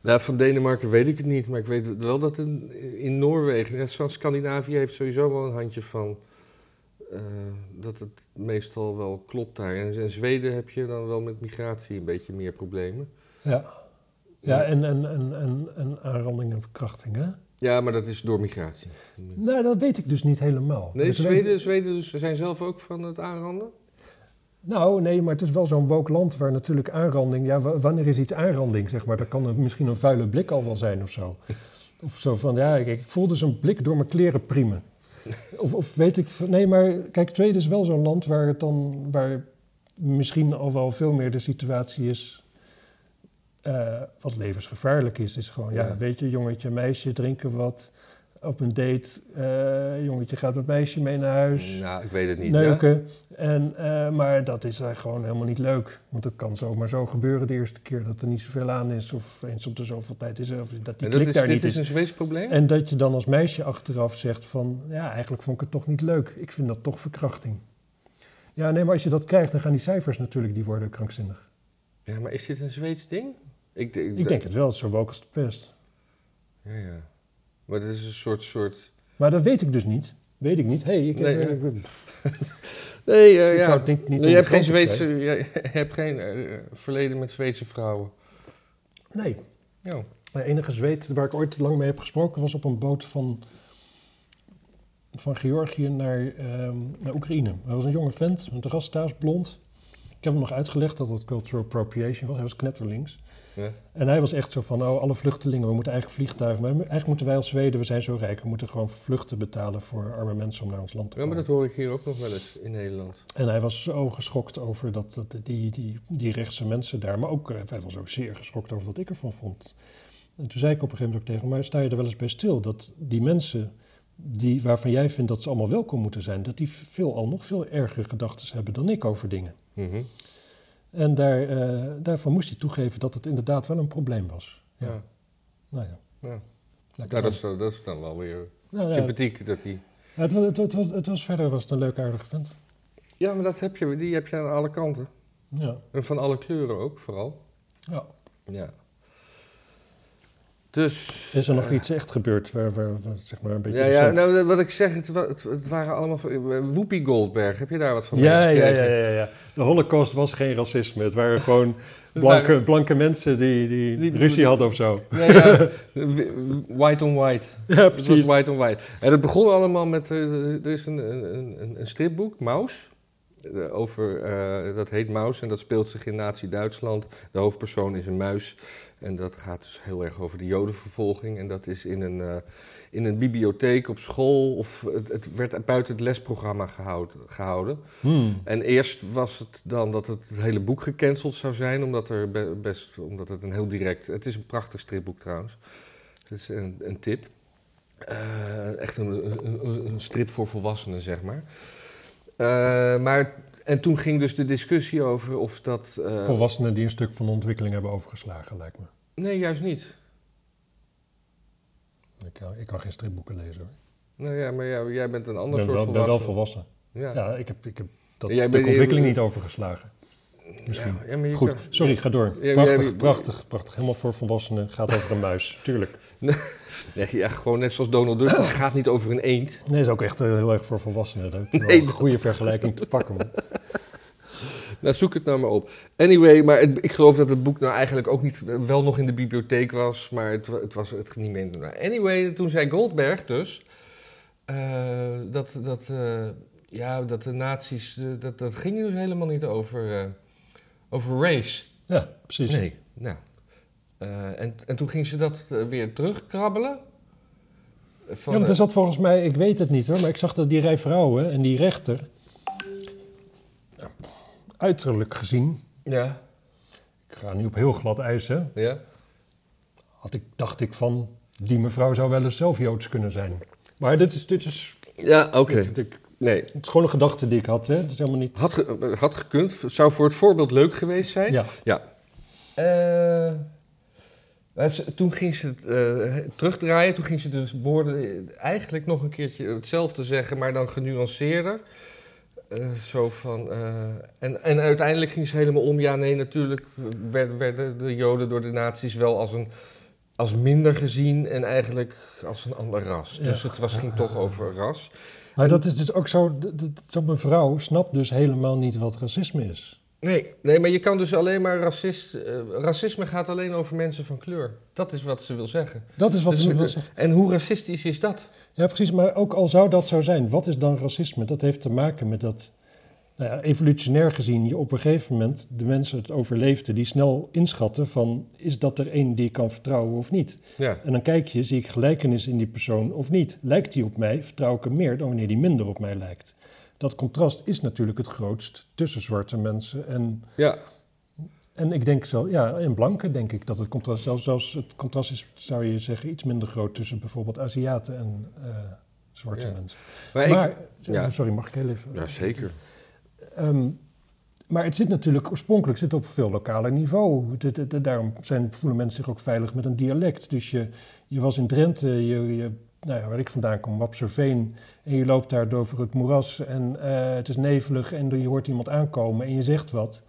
Nou, van Denemarken weet ik het niet, maar ik weet wel dat in, in Noorwegen, de rest van Scandinavië heeft sowieso wel een handje van eh, dat het meestal wel klopt daar. En in Zweden heb je dan wel met migratie een beetje meer problemen. Ja, ja en, en, en, en, en aanranding en verkrachting, hè? Ja, maar dat is door migratie. Nou, dat weet ik dus niet helemaal. Nee, Dus Zweden, Zweden dus zijn zelf ook van het aanranden? Nou, nee, maar het is wel zo'n woke land waar natuurlijk aanranding... Ja, wa- wanneer is iets aanranding, zeg maar? Dat kan een- misschien een vuile blik al wel zijn of zo. Of zo van, ja, ik, ik voelde zo'n blik door mijn kleren priemen. Of, of weet ik... Nee, maar kijk, Zweden is wel zo'n land waar het dan... Waar misschien al wel veel meer de situatie is... eh, wat levensgevaarlijk is, is gewoon... Ja, Ja. weet je, jongetje, meisje, drinken wat... Op een date, eh, jongetje gaat met meisje mee naar huis Nou, ik weet het niet. ja? neuken. En, eh, maar dat is eigenlijk gewoon helemaal niet leuk. Want het kan zomaar zo gebeuren de eerste keer dat er niet zoveel aan is. Of eens op de zoveel tijd is. Of dat die En dat klik is, daar dit niet is is. een Zweeds probleem? En dat je dan als meisje achteraf zegt van... Ja, eigenlijk vond ik het toch niet leuk. Ik vind dat toch verkrachting. Ja, nee, maar als je dat krijgt, dan gaan die cijfers natuurlijk, die worden krankzinnig. Ja, maar is dit een Zweeds ding? Ik, ik, Ik denk het wel, het zo woke als de pest. Ja, ja. Maar dat is een soort... soort... Maar dat weet ik dus niet. Weet ik niet. hey, ik, Nee, heb- (laughs) Nee, eh, ik ja. zou het niet, niet Nee, in je hebt geen Zweedse, opschrijven. (laughs) je hebt geen eh, verleden met Zweedse vrouwen. Nee, Ja. De enige Zweed waar ik ooit lang mee heb gesproken was op een boot van, van Georgië naar, ehm, naar Oekraïne. Hij was een jonge vent, met een rastaas, blond. Ik heb hem nog uitgelegd dat het cultural appropriation was. Hij was knetterlinks. Ja. En hij was echt zo van, oh, alle vluchtelingen, we moeten eigenlijk vliegtuigen. Maar eigenlijk moeten wij als Zweden, we zijn zo rijk, we moeten gewoon vluchten betalen voor arme mensen om naar ons land te ja, komen. maar dat hoor ik hier ook nog wel eens in Nederland. En hij was zo geschokt over dat, dat, die, die, die rechtse mensen daar. Maar ook, eh, hij was ook zeer geschokt over wat ik ervan vond. En toen zei ik op een gegeven moment ook tegen hem, maar sta je er wel eens bij stil? Dat die mensen die, waarvan jij vindt dat ze allemaal welkom moeten zijn... dat die veel al nog veel ergere gedachten hebben dan ik over dingen. Mhm. En daar, eh, daarvan moest hij toegeven dat het inderdaad wel een probleem was. Ja. Ja. Nou ja. Ja. Ja, dat, is, dan- dat is dan wel weer Nou sympathiek. Dat die... het, was, het, het, was, het was verder was het een leuk aardige vent. Ja, maar dat heb je, die heb je aan alle kanten. Ja. En van alle kleuren ook, vooral. ja. Ja. Dus... Is er nog eh, iets echt gebeurd waar, waar, waar, zeg maar een beetje... Ja, ja nou, wat ik zeg, het, wa- het, het waren allemaal... eh, Whoopi Goldberg, heb je daar wat van Ja, ja, ja, ja, ja. De holocaust was geen racisme. Het waren gewoon (laughs) blanke, waren- blanke mensen die, die, Die- ruzie hadden of zo. Nee, ja, (laughs) white on white. Ja, Het was white on white. En het begon allemaal met, eh, er is een, een, een, een stripboek, Maus. over, dat heet Maus en dat speelt zich in Nazi-Duitsland. De hoofdpersoon is een muis. En dat gaat dus heel erg over de jodenvervolging. En dat is in een, eh, in een bibliotheek op school. Of het, het werd buiten het lesprogramma gehouden. gehouden. Hmm. En eerst was het dan dat het, het hele boek gecanceld zou zijn. Omdat, er be- best, omdat het een heel direct... Het is een prachtig stripboek trouwens. Het is een, een tip. Eh, echt een, een, een- een strip voor volwassenen, zeg maar. Eh, maar en toen ging dus de discussie over of dat... eh, Volwassenen die een stuk van de ontwikkeling hebben overgeslagen, lijkt me. Nee, juist niet. Ik kan, ik kan geen stripboeken lezen hoor. Nou ja, maar ja, jij bent een Ik ander ben soort wel, ben wel volwassen. volwassen. Ja. Ja, ik, heb, ik heb dat jij stuk bent- ontwikkeling je- niet overgeslagen. Misschien. Ja, ja, maar je Goed, kan- sorry, ga door. Prachtig, prachtig, prachtig. Helemaal voor volwassenen. Gaat over een muis, (laughs) tuurlijk. Nee, ja, gewoon net zoals Donald Duck. Het gaat niet over een eend. Nee, is ook echt eh, heel erg voor volwassenen. Dat (laughs) Nee, een goede vergelijking te pakken. man. (laughs) Nou, zoek het nou maar op. Anyway, maar het- ik geloof dat het boek nou eigenlijk ook niet wel nog in de bibliotheek was, maar het, het was het ging niet meer. Anyway, toen zei Goldberg dus eh, dat, dat, eh, ja, dat de nazi's, eh, dat, dat ging dus helemaal niet over, eh, over race. Ja, precies. Nee, nou. Eh, en, en toen ging ze dat eh, weer terugkrabbelen. Van, ja, want er eh, zat volgens mij, ik weet het niet hoor, maar ik zag dat die rij vrouwen en die rechter, uiterlijk gezien, ja, ik ga nu op heel glad ijs hè, ja. had ik, dacht ik van, die mevrouw zou wel eens zelf Joods kunnen zijn. Maar dit is, dit is, Ja, oké. Nee, het is gewoon een gedachte die ik had, hè. Het is helemaal niet... had, ge- had gekund. Zou voor het voorbeeld leuk geweest zijn. Ja, Ja. Eh, maar ze- toen ging ze het eh, terugdraaien. Toen ging ze dus woorden eigenlijk nog een keertje hetzelfde zeggen, maar dan genuanceerder. Eh, zo van, eh, en, en uiteindelijk ging ze helemaal om. Ja, nee, natuurlijk werden, werden de Joden door de nazi's wel als, een, als minder gezien en eigenlijk als een ander ras. Ja. Dus het was, ging toch over ras. Maar dat is dus ook zo, zo'n mevrouw snapt dus helemaal niet wat racisme is. Nee, nee, maar je kan dus alleen maar racist. eh, racisme gaat alleen over mensen van kleur. Dat is wat ze wil zeggen. Dat is wat Dus ze wil zeggen. En hoe racistisch is dat? Ja, precies. Maar ook al zou dat zo zijn, wat is dan racisme? Dat heeft te maken met dat, nou ja, evolutionair gezien, je op een gegeven moment de mensen het overleefden die snel inschatten van, is dat er één die ik kan vertrouwen of niet? Ja, En dan kijk je, zie ik gelijkenis in die persoon of niet? Lijkt die op mij, vertrouw ik hem meer dan wanneer die minder op mij lijkt. Dat contrast is natuurlijk het grootst tussen zwarte mensen en ja, en ik denk zo, ja, in blanke denk ik dat het contrast, zelfs, zelfs het contrast is, zou je zeggen, iets minder groot tussen bijvoorbeeld Aziaten en eh, zwarte Ja. mensen. maar, Maar, ja. sorry, mag ik heel even? ja zeker. Ehm, maar het zit natuurlijk oorspronkelijk zit op veel lokaler niveau. Daarom zijn, voelen mensen zich ook veilig met een dialect. Dus je, je was in Drenthe, je, je, nou ja, waar ik vandaan kom, Wapserveen, en je loopt daar over het moeras en eh, het is nevelig en je hoort iemand aankomen en je zegt wat.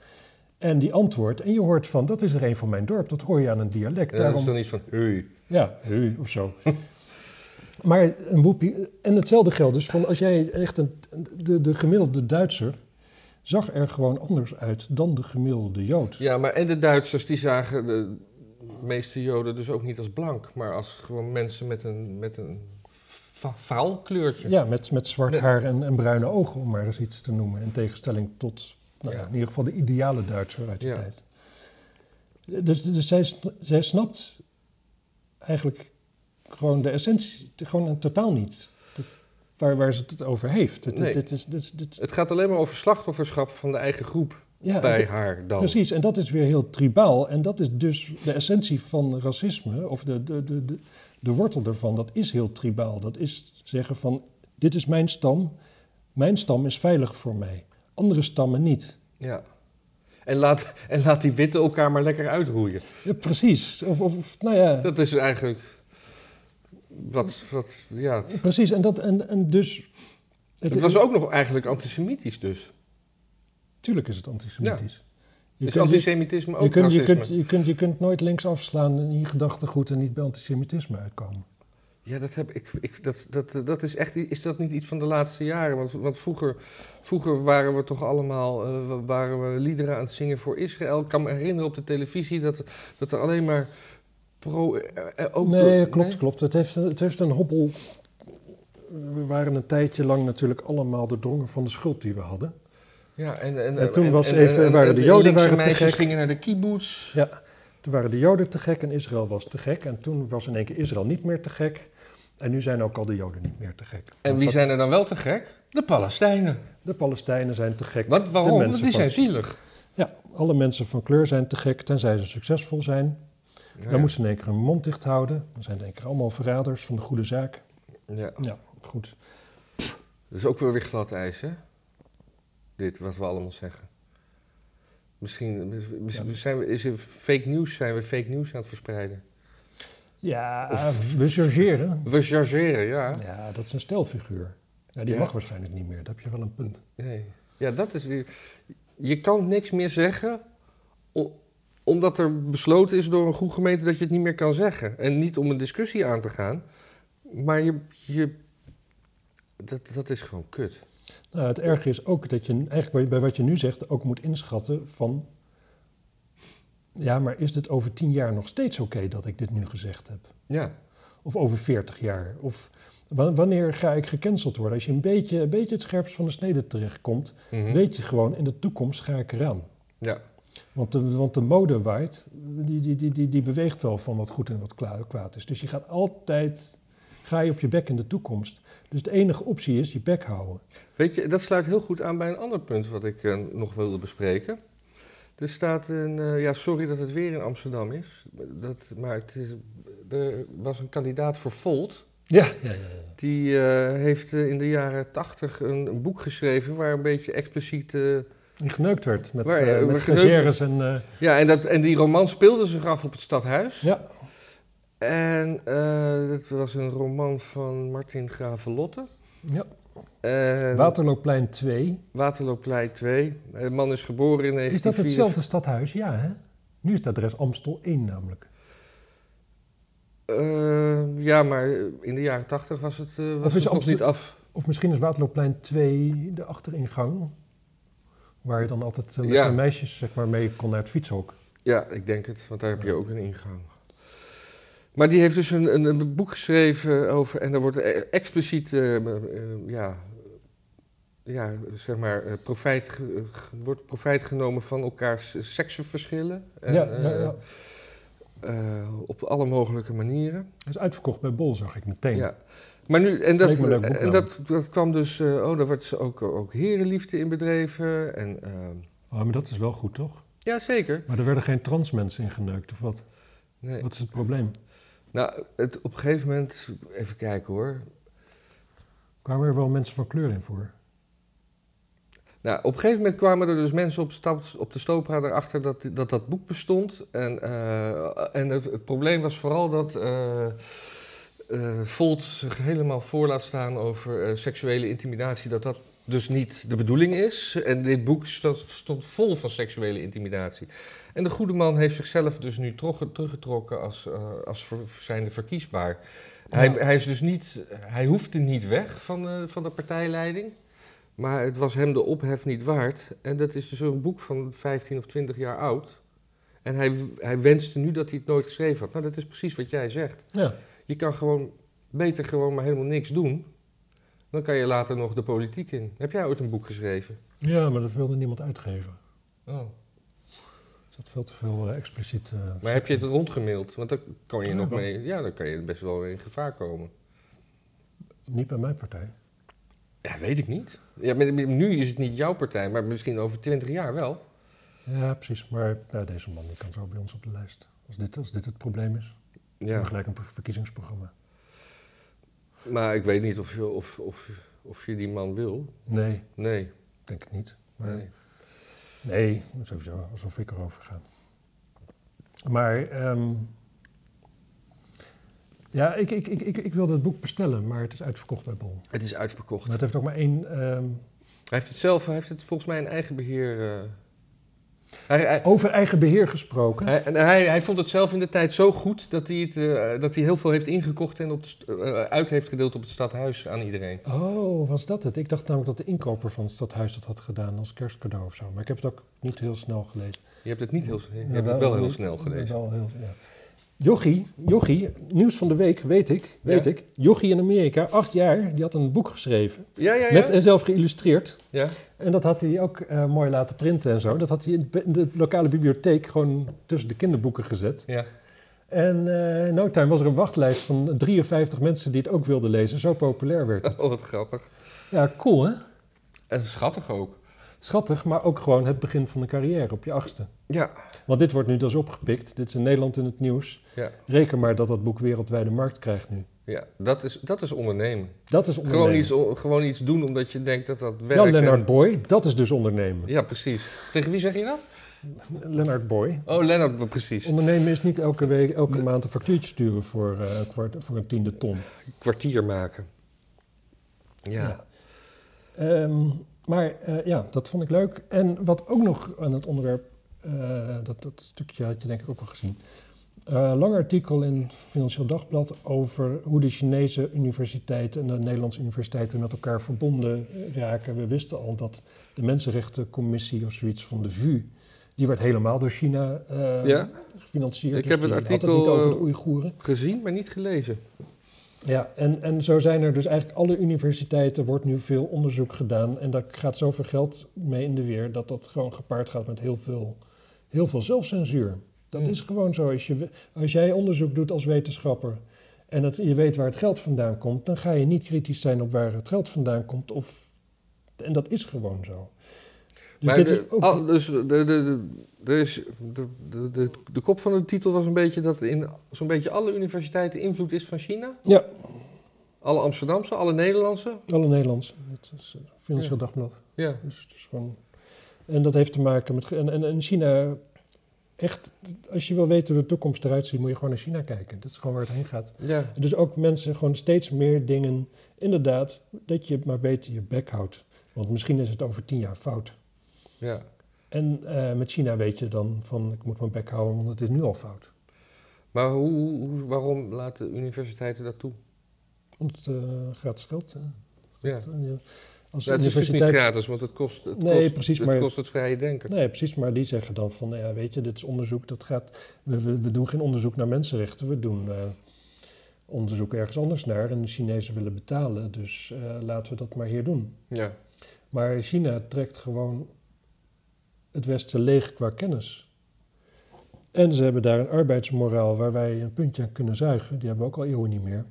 En die antwoordt en je hoort van, dat is er een van mijn dorp, dat hoor je aan een dialect. Ja, dat Daarom, is dan iets van, hey. ja, heu of zo. (laughs) maar een woepie, en hetzelfde geldt dus van als jij echt een, de, de gemiddelde Duitser zag er gewoon anders uit dan de gemiddelde Jood. Ja, maar en de Duitsers die zagen de meeste Joden dus ook niet als blank, maar als gewoon mensen met een, met een va- vaal kleurtje. Ja, met, met zwart Nee. haar en, en bruine ogen, om maar eens iets te noemen. In tegenstelling tot, nou ja, in ieder geval de ideale Duitser uit die Ja. tijd. Dus, dus zij, zij snapt eigenlijk gewoon de essentie, gewoon totaal niet. Waar, waar ze het over heeft. Het, Nee. dit is, dit, Het gaat alleen maar over slachtofferschap van de eigen groep ja, bij haar dan. Precies, en dat is weer heel tribaal. En dat is dus de essentie van racisme, of de, de, de, de, de wortel daarvan, dat is heel tribaal. Dat is zeggen van, dit is mijn stam, mijn stam is veilig voor mij. Andere stammen niet. Ja. En laat, en laat die witte elkaar maar lekker uitroeien. Ja, precies, of, of, nou ja, Dat is eigenlijk wat, wat ja. Precies. En, dat, en, en dus... het was ook nog eigenlijk antisemitisch dus. Tuurlijk is het antisemitisch. Je Is kunt- antisemitisme ook je, kunt, je, kunt, je, kunt, je kunt nooit links afslaan in je gedachtegoed en niet bij antisemitisme uitkomen. Ja, dat heb ik. ik dat, dat, dat is echt. Is dat niet iets van de laatste jaren? Want, want vroeger, vroeger waren we toch allemaal. eh, waren we liederen aan het zingen voor Israël. Ik kan me herinneren op de televisie dat, dat er alleen maar. Pro, eh, eh, ook nee, door- klopt, nee? klopt. Het heeft, het heeft een hobbel. We waren een tijdje lang natuurlijk allemaal doordrongen van de schuld die we hadden. Ja, en, en, En toen was even- waren de Joden waren te gek. gingen naar de kibbutz. Ja, toen waren de Joden te gek en Israël was te gek. En toen was in één keer Israël niet meer te gek. En nu zijn ook al de Joden niet meer te gek. En wie dat- zijn er dan wel te gek? De Palestijnen. De Palestijnen zijn te gek. Want waarom? Want die van- zijn zielig. Ja, alle mensen van kleur zijn te gek, tenzij ze succesvol zijn. Ja, Dan moeten ze in één keer hun mond dicht houden. Dan zijn in één keer allemaal verraders van de goede zaak. Ja. Ja, goed. Dat is ook wel weer glad ijs, hè? Dit, wat we allemaal zeggen. Misschien, misschien zijn we, is er fake news, zijn we fake news aan het verspreiden. Ja, Of- we chargeren. We chargeren, ja. Ja, dat is een stelfiguur. Ja, die Ja. mag waarschijnlijk niet meer. Dat heb je wel een punt. Nee. Ja, dat is... Je kan niks meer zeggen, omdat er besloten is door een goede gemeente dat je het niet meer kan zeggen. En niet om een discussie aan te gaan, maar je... je dat, dat is gewoon kut. Nou, het erge is ook dat je eigenlijk bij- wat je nu zegt ook moet inschatten van... Ja, maar is het over tien jaar nog steeds oké dat ik dit nu gezegd heb? Ja. Of over veertig jaar? Of wa- wanneer ga ik gecanceld worden? Als je een beetje, een beetje het scherpst van de snede terechtkomt, Mhm. weet je gewoon, in de toekomst ga ik eraan. Ja. Want de, want de mode waait, die, die, die, die, die beweegt wel van wat goed en wat kwaad is. Dus je gaat altijd ga je op je bek in de toekomst. Dus de enige optie is je bek houden. Weet je, dat sluit heel goed aan bij een ander punt wat ik eh, nog wilde bespreken. Er staat een, eh, ja, sorry dat het weer in Amsterdam is, dat, maar het is, er was een kandidaat voor Volt. Ja, ja, ja. Die eh, heeft in de jaren tachtig een, een boek geschreven waar een beetje expliciet. Die geneukt werd met, Waar, eh, eh, met geneukt en... eh, ja, en, dat, en die roman speelde zich af op het stadhuis. ja, En eh dat was een roman van Martin Gravelotte. ja. En Waterloopplein 2. Waterloopplein 2. De man is geboren in Is dat 1944. hetzelfde stadhuis? Ja, hè? Nu is het adres Amstel 1 namelijk. Eh, ja, maar in de jaren 80 was het, was Of is het nog Amstel- niet af. Of misschien is Waterloopplein 2 de achteringang. Waar je dan altijd eh, met Ja. de meisjes zeg maar, mee kon naar het fietshok. Ja, ik denk het, want daar heb je ook een ingang. Maar die heeft dus een, een, een boek geschreven over, en daar wordt e- expliciet, eh, eh, ja, ja, zeg maar, eh, profijt, ge- wordt profijt genomen van elkaars seksenverschillen. En, ja, eh, ja, ja. eh, op alle mogelijke manieren. Het is uitverkocht bij Bol, zag ik meteen. Ja. Maar nu, en dat, en dat, dat kwam dus, eh, oh, daar wordt ook, ook herenliefde in bedreven. En, Oh, maar dat is wel goed, toch? ja, zeker. Maar er werden geen trans mensen in geneukt, of wat? Nee. Wat is het probleem? Nou, het, op een gegeven moment, even kijken hoor. Kwamen er wel mensen van kleur in voor? Nou, op een gegeven moment kwamen er dus mensen op, stap, op de Stopra erachter dat, dat dat boek bestond. En, eh, en het, het probleem was vooral dat eh, Volt zich helemaal voor laat staan over eh, seksuele intimidatie. Dat dat dus niet de bedoeling is. En dit boek stond, stond vol van seksuele intimidatie. En de goede man heeft zichzelf dus nu terug, teruggetrokken als, eh, als ver, zijnde verkiesbaar. Hij, Ja. hij, is dus niet, hij hoefde niet weg van, eh, van de partijleiding. Maar het was hem de ophef niet waard. En dat is dus een boek van 15 of 20 jaar oud. En hij, hij wenste nu dat hij het nooit geschreven had. Nou, dat is precies wat jij zegt. Ja. Je kan gewoon beter gewoon maar helemaal niks doen. Dan kan je later nog de politiek in. Heb jij ooit een boek geschreven? ja, maar dat wilde niemand uitgeven. Oh. Er zat veel te veel eh, expliciet... eh, Maar heb je het rondgemaild? Want dan kan je Ja, nog mee. Ja, dan kan je best wel in gevaar komen. Niet bij mijn partij. Ja, weet ik niet. Ja, nu is het niet jouw partij, maar misschien over 20 jaar wel. Ja, precies. Maar ja, deze man die kan zo bij ons op de lijst. Als dit, als dit het probleem is. Ja. Gelijk een verkiezingsprogramma. Maar ik weet niet of je, of, of, of je die man wil. Nee, Nee. denk ik niet. Maar nee. Nee, sowieso, alsof ik erover ga. Maar ehm, ja, ik, ik, ik, ik, ik wilde het boek bestellen, maar het is uitverkocht bij Bol. Het is uitverkocht. Maar het heeft ook maar één... ehm, Hij heeft het zelf, hij heeft het volgens mij in eigen beheer. eh, hij, hij, over eigen beheer gesproken. hij, hij, hij vond het zelf in de tijd zo goed dat hij, het, eh, dat hij heel veel heeft ingekocht en op de eh, uit heeft gedeeld op het stadhuis aan iedereen. Oh, was dat het? Ik dacht namelijk dat de inkoper van het stadhuis dat had gedaan als kerstcadeau of zo. Maar ik heb het ook niet heel snel gelezen. Je hebt het niet heel, je Ja, hebt het wel heel heel- snel gelezen. Wel heel, ja. Jochie, Jochie, nieuws van de week, weet ik, weet Ja? ik. Jochie in Amerika, acht jaar, die had een boek geschreven. Ja, ja, ja. Met en zelf geïllustreerd. ja. En dat had hij ook eh, mooi laten printen en zo. Dat had hij in de- lokale bibliotheek gewoon tussen de kinderboeken gezet. ja. En eh, in no time was er een wachtlijst van 53 mensen die het ook wilden lezen. Zo populair werd het. (laughs) Oh, wat grappig. Ja, cool hè? En schattig ook. Schattig, maar ook gewoon het begin van de carrière op je achtste. Ja. Want dit wordt nu dus opgepikt. Dit is in Nederland in het nieuws. Ja. Reken maar dat dat boek wereldwijde markt krijgt nu. Ja, dat is, dat is ondernemen. Dat is ondernemen. Gewoon iets, gewoon iets doen omdat je denkt dat dat Ja, werkt. Leonard en- Boy, dat is dus ondernemen. Ja, precies. Tegen wie zeg je dat? Leonard Boy. Oh, Lennart, precies. Ondernemen is niet elke, week, elke maand een factuurtje sturen voor, een kwart, voor een tiende ton. Kwartier maken. Ja. Ja. Ehm, maar eh, ja, dat vond ik leuk. En wat ook nog aan het onderwerp, eh, dat, dat stukje had je denk ik ook al gezien. Eh lang artikel in het Financieel Dagblad over hoe de Chinese universiteiten en de Nederlandse universiteiten met elkaar verbonden raken. We wisten al dat de Mensenrechtencommissie of zoiets van de VU, die werd helemaal door China eh, Ja. gefinancierd. Ik Dus heb het artikel, niet over de eh, Oeigoeren. Gezien, maar niet gelezen. Ja, en, en zo zijn er dus eigenlijk alle universiteiten, wordt nu veel onderzoek gedaan. En daar gaat zoveel geld mee in de weer dat dat gewoon gepaard gaat met heel veel, heel veel zelfcensuur. Dat Hmm. is gewoon zo. Als, je, als jij onderzoek doet als wetenschapper en dat je weet waar het geld vandaan komt, dan ga je niet kritisch zijn op waar het geld vandaan komt. Of, en dat is gewoon zo. Dus maar dit de, is ook- al- dus de, de, de, is- de, de, kop van de titel was een beetje dat in zo'n beetje alle universiteiten invloed is van China. Ja, Alle Amsterdamse, alle Nederlandse. alle Nederlands. Het is uh, Financieel Ja. Dagblad. Ja. Dus is gewoon... En dat heeft te maken met... En, en, en China, echt, als je wil weten hoe de toekomst eruit ziet, moet je gewoon naar China kijken. Dat is gewoon waar het heen gaat. ja. Dus ook mensen gewoon steeds meer dingen, inderdaad, dat je maar beter je bek houdt. Want misschien is het over tien jaar fout. ja. En eh, met China weet je dan van, ik moet mijn bek houden, want het is nu al fout. Maar hoe, hoe, waarom laten universiteiten dat toe? Want het eh, gratis geld. hè. Ja. Eh, Als het is dus niet gratis, want het kost het, Nee, kost, precies, het, maar- kost het vrije denken. Nee, precies, maar die zeggen dan van, ja, weet je, dit is onderzoek, dat gaat... We, we, we doen geen onderzoek naar mensenrechten, we doen eh, onderzoek ergens anders naar. En de Chinezen willen betalen, dus eh, laten we dat maar hier doen. Ja. Maar China trekt gewoon het Westen leeg qua kennis. En ze hebben daar een arbeidsmoraal waar wij een puntje aan kunnen zuigen. Die hebben we ook al eeuwen niet meer.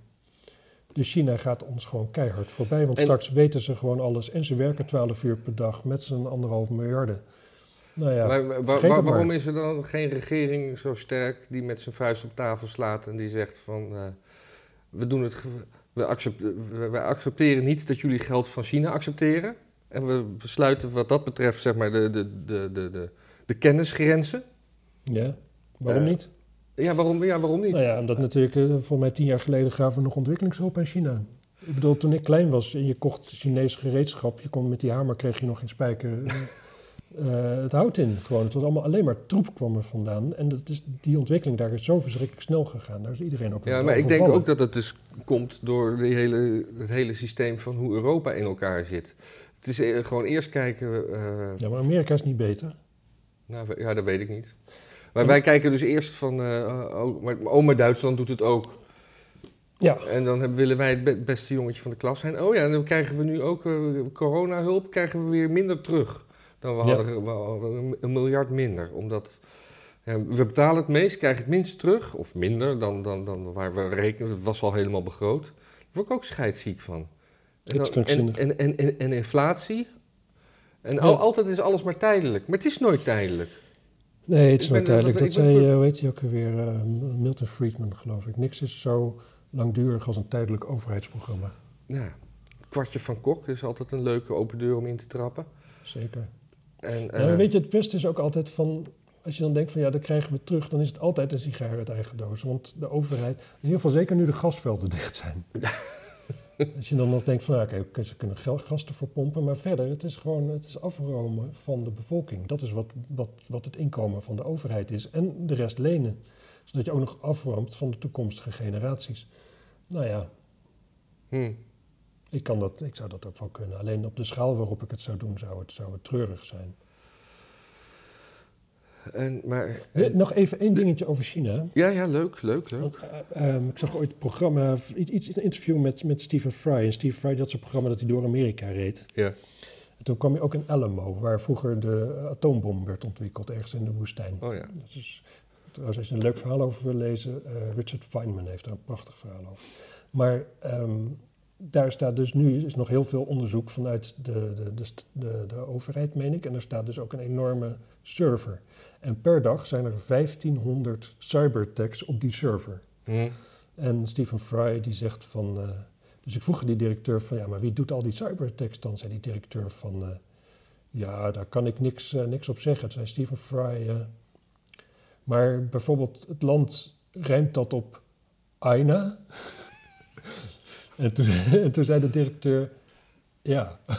Dus China gaat ons gewoon keihard voorbij. Want En- straks weten ze gewoon alles. En ze werken 12 uur per dag met z'n anderhalf miljarden. Nou ja, maar waarom is er dan geen regering zo sterk die met zijn vuist op tafel slaat en die zegt van eh, we doen het, we, accept, we- wij accepteren niet dat jullie geld van China accepteren en we besluiten wat dat betreft zeg maar de, de, de, de, de, de kennisgrenzen. ja, waarom Eh, niet? Ja, waarom, ja, waarom niet? Nou ja, omdat natuurlijk, eh, voor mij tien jaar geleden gaven we nog ontwikkelingshulp aan China. Ik bedoel, toen ik klein was en je kocht Chinees gereedschap, je kon met die hamer kreeg je nog geen spijker eh, (laughs) eh, het hout in. Gewoon, het was allemaal alleen maar troep kwam er vandaan. En dat is, die ontwikkeling daar is zo verschrikkelijk snel gegaan. Daar is iedereen ook Ja, maar ik denk ook dat het dus komt door de hele, het hele systeem van hoe Europa in elkaar zit. Het is gewoon eerst kijken. Ja, maar Amerika is niet beter. nou, ja, dat weet ik niet. Maar wij kijken dus eerst van. oh, maar, oh, maar Duitsland doet het ook. Ja, En dan hebben, willen wij het be- beste jongetje van de klas zijn. Oh ja, en dan krijgen we nu ook eh, coronahulp, krijgen we weer minder terug. Dan we Ja. hadden, we hadden een, miljard minder. Omdat ja, we betalen het meest, krijgen het minst terug. Of minder dan, dan, dan waar we rekenen. Het was al helemaal begroot. Daar word ik ook scheidsziek van. En, dan- en, en, en, en, en inflatie. En al, altijd is alles maar tijdelijk. Maar het is nooit tijdelijk. Nee, het is ben- duidelijk. ik Dat zei, eh, hoe heet hij ook alweer, eh, Milton Friedman geloof ik. Niks is zo langdurig als een tijdelijk overheidsprogramma. Ja, het kwartje van Kok is altijd een leuke open deur om in te trappen. Zeker. En, Ja, eh, weet je, het beste is ook altijd van... Als je dan denkt van ja, dat krijgen we terug... dan is het altijd een sigaar uit eigen doos. Want de overheid... In ieder geval zeker nu de gasvelden (laughs) dicht zijn. (laughs) als je dan nog denkt van... ja, oké, ze kunnen gel- gas ervoor pompen... maar verder, het is gewoon het is afromen van de bevolking. Dat is wat, wat, wat het inkomen van de overheid is. En de rest lenen. Zodat je ook nog afroomt van de toekomstige generaties. Nou ja, hm. ik, kan dat, ik zou dat ook wel kunnen. Alleen op de schaal waarop ik het zou doen... zou het, zou het treurig zijn. En, maar, Nog even één dingetje over China. ja, ja, leuk, leuk, leuk. Want, eh, ehm, ik zag ooit een programma, iets, een interview met, met Stephen Fry. En Stephen Fry had zo'n programma dat hij door Amerika reed. Ja. En toen kwam je ook in Alamo, waar vroeger de atoombom werd ontwikkeld, ergens in de woestijn. Oh ja. Dat is, trouwens, als je een leuk verhaal over wil lezen, eh, Richard Feynman heeft daar een prachtig verhaal over. Maar ehm, daar staat dus nu is nog heel veel onderzoek vanuit de, de, de, de, de overheid, meen ik. En er staat dus ook een enorme server. En per dag zijn er 1500 cyberattacks op die server. Hm. En Stephen Fry die zegt van... eh, dus ik vroeg die directeur van... ja, maar wie doet al die cyberattacks dan? Zei die directeur van... eh, ja, daar kan ik niks, eh, niks op zeggen. Zei Stephen Fry... maar bijvoorbeeld het land rijmt dat op Aina. (laughs) en, toen, (laughs) en toen zei de directeur... ja, (laughs)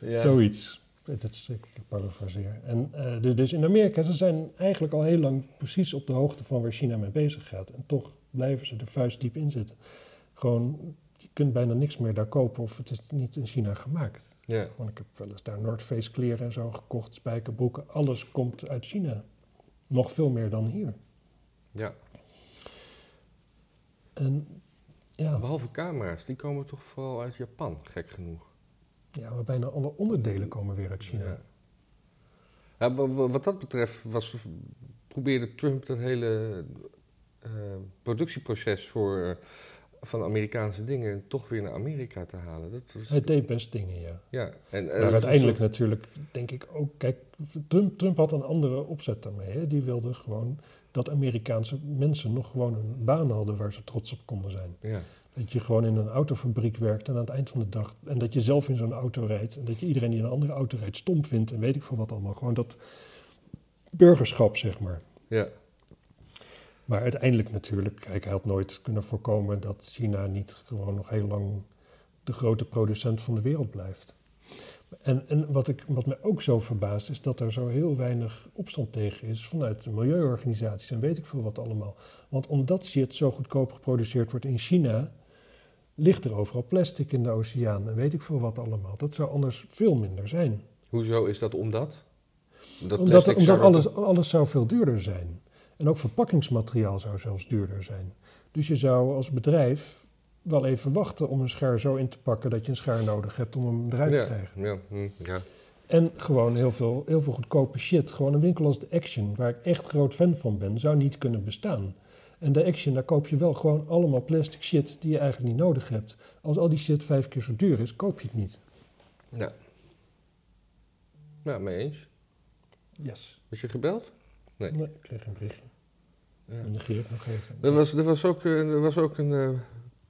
ja. zoiets. Dat is, ik parafraseer. En eh, dus- dus in Amerika, ze zijn eigenlijk al heel lang precies op de hoogte van waar China mee bezig gaat. En toch blijven ze er vuist diep in zitten. Gewoon, je kunt bijna niks meer daar kopen of het is niet in China gemaakt. Ja. Want ik heb wel eens daar North Face kleren en zo gekocht, spijkerbroeken. Alles komt uit China. Nog veel meer dan hier. ja. En ja, Behalve camera's, die komen toch vooral uit Japan, gek genoeg. ja maar bijna alle onderdelen komen weer uit China. Ja. Ja, wat dat betreft was, probeerde Trump dat hele, eh, productieproces voor, eh, van Amerikaanse dingen toch weer naar Amerika te halen. Dat was, Hij deed best dingen, ja. ja, en, maar was uiteindelijk natuurlijk, denk ik ook... Kijk, Trump, Trump had een andere opzet daarmee. Hè? Die wilde gewoon dat Amerikaanse mensen nog gewoon een baan hadden... waar ze trots op konden zijn. Ja, Dat je gewoon in een autofabriek werkt en aan het eind van de dag... en dat je zelf in zo'n auto rijdt... en dat je iedereen die in een andere auto rijdt stom vindt... en weet ik veel wat allemaal. Gewoon dat burgerschap, zeg maar. ja, Maar uiteindelijk natuurlijk, kijk, hij had nooit kunnen voorkomen dat China niet gewoon nog heel lang de grote producent van de wereld blijft. En, en wat, ik, wat me ook zo verbaast is dat er zo heel weinig opstand tegen is vanuit de milieuorganisaties en weet ik veel wat allemaal. Want omdat shit zo goedkoop geproduceerd wordt in China, ligt er overal plastic in de oceaan en weet ik veel wat allemaal. Dat zou anders veel minder zijn. hoezo is dat omdat? Dat Omdat, omdat alles, alles zou veel duurder zijn. En ook verpakkingsmateriaal zou zelfs duurder zijn. Dus je zou als bedrijf wel even wachten om een schaar zo in te pakken dat je een schaar nodig hebt om hem eruit te krijgen. ja, hm, ja. En gewoon heel veel, heel veel goedkope shit. Gewoon een winkel als de Action, waar ik echt groot fan van ben, zou niet kunnen bestaan. En de Action, daar koop je wel gewoon allemaal plastic shit die je eigenlijk niet nodig hebt. Als al die shit vijf keer zo duur is, koop je het niet. ja. Nou, mee eens. Yes. Was je gebeld? Nee. Nee, ik kreeg een berichtje. Ja. En negeer ik nog even. Er was, er was ook, eh, er was ook een, eh,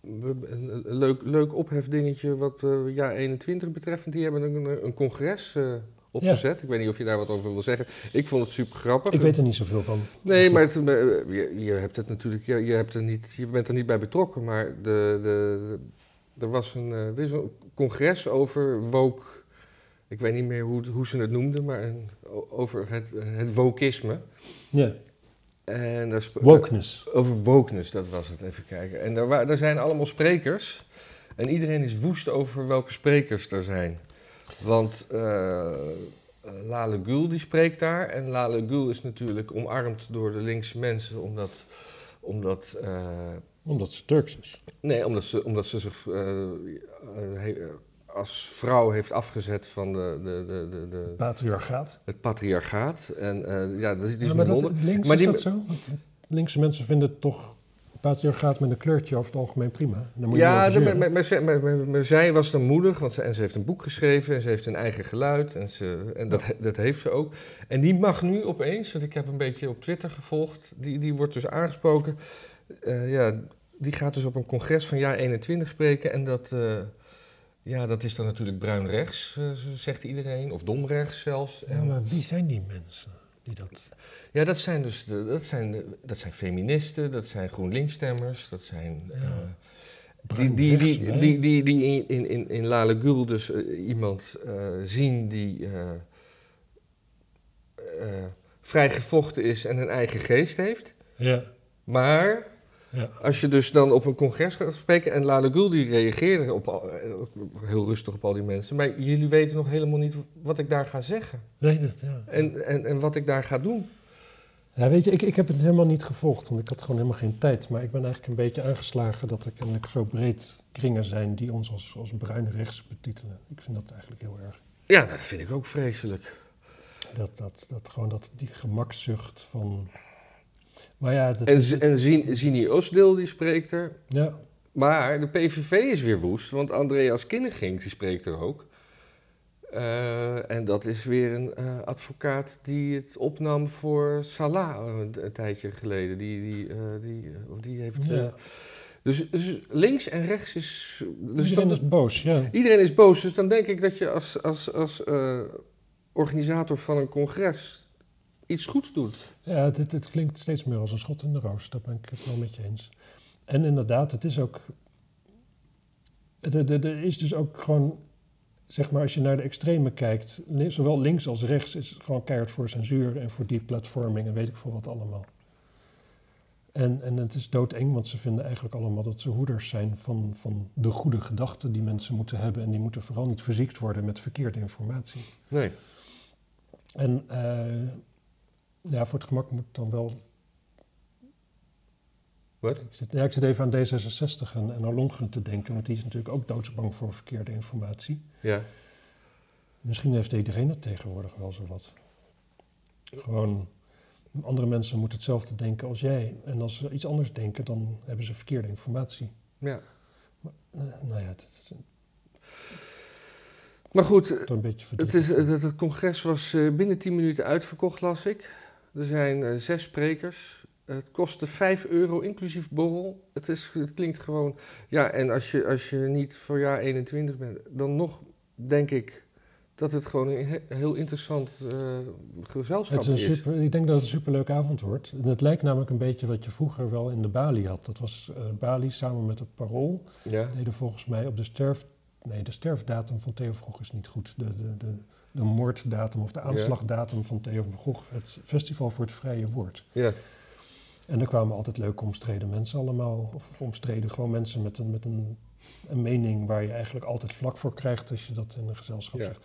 een, leuk, leuk ophefdingetje wat eh jaar 21 betreffend. Die hebben een, een congres eh, opgezet. Ik weet niet of je daar wat over wil zeggen. Ik vond het super grappig. Ik weet er niet zoveel van. Nee, maar het, eh, je, je hebt het natuurlijk, je, je, hebt er niet, je bent er niet bij betrokken. Maar de, de, de- er was een, er is een congres over woke. Ik weet niet meer hoe, hoe ze het noemden, maar een, over het, het wokisme. Ja, En daar wokeness. over wokeness, dat was het. Even kijken. En daar, daar zijn allemaal sprekers. En iedereen is woest over welke sprekers er zijn. Want eh Lale Gül die spreekt daar. En Lale Gül is natuurlijk omarmd door de linkse mensen. Omdat, omdat, eh, Omdat ze Turks is. nee, omdat, ze, omdat ze zich eh, als vrouw heeft afgezet van de, de, de, de, de, Patriarchaat. het patriarchaat. En eh, ja, dat is, die is Ja, maar dat, links Maar is die- dat zo? Want linkse mensen vinden het toch patriarchaat met een kleurtje over het algemeen prima. Daar moet Ja, niet zij- maar zij was dan moedig, want ze, en ze heeft een boek geschreven en ze heeft een eigen geluid en, ze, en dat, dat heeft ze ook. En die mag nu opeens, want ik heb een beetje op Twitter gevolgd, die, die wordt dus aangesproken. Eh, ja, die gaat dus op een congres van jaar 21 spreken en dat, eh, ja, dat is dan natuurlijk bruin rechts, eh, zegt iedereen, of dom rechts zelfs. Ja, maar wie zijn die mensen die dat... ja, dat zijn dus de, dat zijn, de- dat zijn feministen, dat zijn GroenLinks-stemmers, dat zijn... Ja. eh, die, die, die, die, die, die in, in, in, in Lale Gül dus eh, iemand eh, zien die eh, eh, vrijgevochten is en een eigen geest heeft. Ja, Maar ja. als je dus dan op een congres gaat spreken en Lale Gül die reageerde op al- eh, heel rustig op al die mensen. Maar jullie weten nog helemaal niet wat ik daar ga zeggen Nee, dat, ja. en, en, en wat ik daar ga doen. Ja, weet je, ik, ik heb het helemaal niet gevolgd, want ik had gewoon helemaal geen tijd. Maar ik ben eigenlijk een beetje aangeslagen dat er kennelijk zo breed kringen zijn die ons als, als bruin rechts betitelen. Ik vind dat eigenlijk heel erg. Ja, dat vind ik ook vreselijk. Dat, dat, dat gewoon dat, die gemakzucht van... Maar ja, dat En, is... Z- en Zini- Zini Osdeel die spreekt er. Ja, Maar de PVV is weer woest, want Andreas Kinneging die spreekt er ook. Eh, en dat is weer een eh, advocaat die het opnam voor Salah een, een tijdje geleden. Die, die, eh, die, eh, of die heeft, eh, ja. dus, dus links en rechts is... Dus iedereen dan- is boos, ja. iedereen is boos, dus dan denk ik dat je als, als, als eh, organisator van een congres iets goeds doet. Ja, het, het, het klinkt steeds meer als een schot in de roos. Dat ben ik het wel met je eens. En inderdaad, het is ook... het- het- het- Er is dus ook gewoon... Zeg maar, als je naar de extreme kijkt... li- zowel links als rechts is gewoon keihard voor censuur... en voor deplatforming en weet ik veel wat allemaal. En, en het is doodeng, want ze vinden eigenlijk allemaal dat ze hoeders zijn... van, van de goede gedachten die mensen moeten hebben... en die moeten vooral niet verziekt worden met verkeerde informatie. Nee. En eh, ja, voor het gemak moet dan wel. Wat? Ik zit, ja, ik zit even aan D66 en, en aan Longren te denken, want die is natuurlijk ook doodsbang voor verkeerde informatie. Ja. Misschien heeft iedereen het tegenwoordig wel zo wat. Gewoon andere mensen moeten hetzelfde denken als jij. En als ze iets anders denken, dan hebben ze verkeerde informatie. Ja. Eh, nou ja, het is Maar goed, het, is, het, het congres was eh, binnen 10 minuten uitverkocht, las ik. Er zijn eh, zes sprekers. Het kostte 5 euro inclusief borrel. Het, is, het klinkt gewoon. Ja, en als je, als je niet voor jaar 21 bent, dan nog denk ik dat het gewoon een he- heel interessant eh, gezelschap Het is super, ik denk dat het een superleuke avond wordt. En het lijkt namelijk een beetje wat je vroeger wel in de Bali had. Dat was eh, Bali samen met het Parool. Ja, deden volgens mij op de sterf... Nee, de sterfdatum van Theo Gogh is niet goed. De, de, de, de moorddatum of de aanslagdatum van Theo van Gogh. Het Festival voor het Vrije Woord. ja, En er kwamen altijd leuke omstreden mensen allemaal. Of, of omstreden, gewoon mensen met, een, met een, een mening waar je eigenlijk altijd vlak voor krijgt als je dat in een gezelschap Ja. zegt.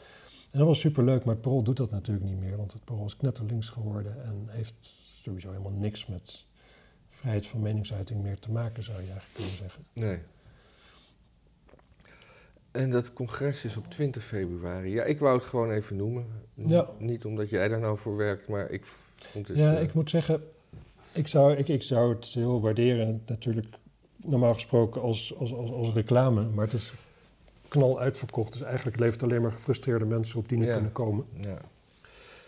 En dat was superleuk, maar het Parool doet dat natuurlijk niet meer. Want het Parool is knetterlinks geworden en heeft sowieso helemaal niks met vrijheid van meningsuiting meer te maken, zou je eigenlijk kunnen zeggen. nee. En dat congres is op 20 februari. Ja, ik wou het gewoon even noemen. N- Ja. Niet omdat jij daar nou voor werkt, maar ik vond het... Ja, eh, ik moet zeggen, ik zou, ik, ik zou het heel waarderen. Natuurlijk, normaal gesproken als, als, als, als reclame, maar het is knal uitverkocht. Dus eigenlijk levert alleen maar gefrustreerde mensen op die niet Ja. kunnen komen. ja.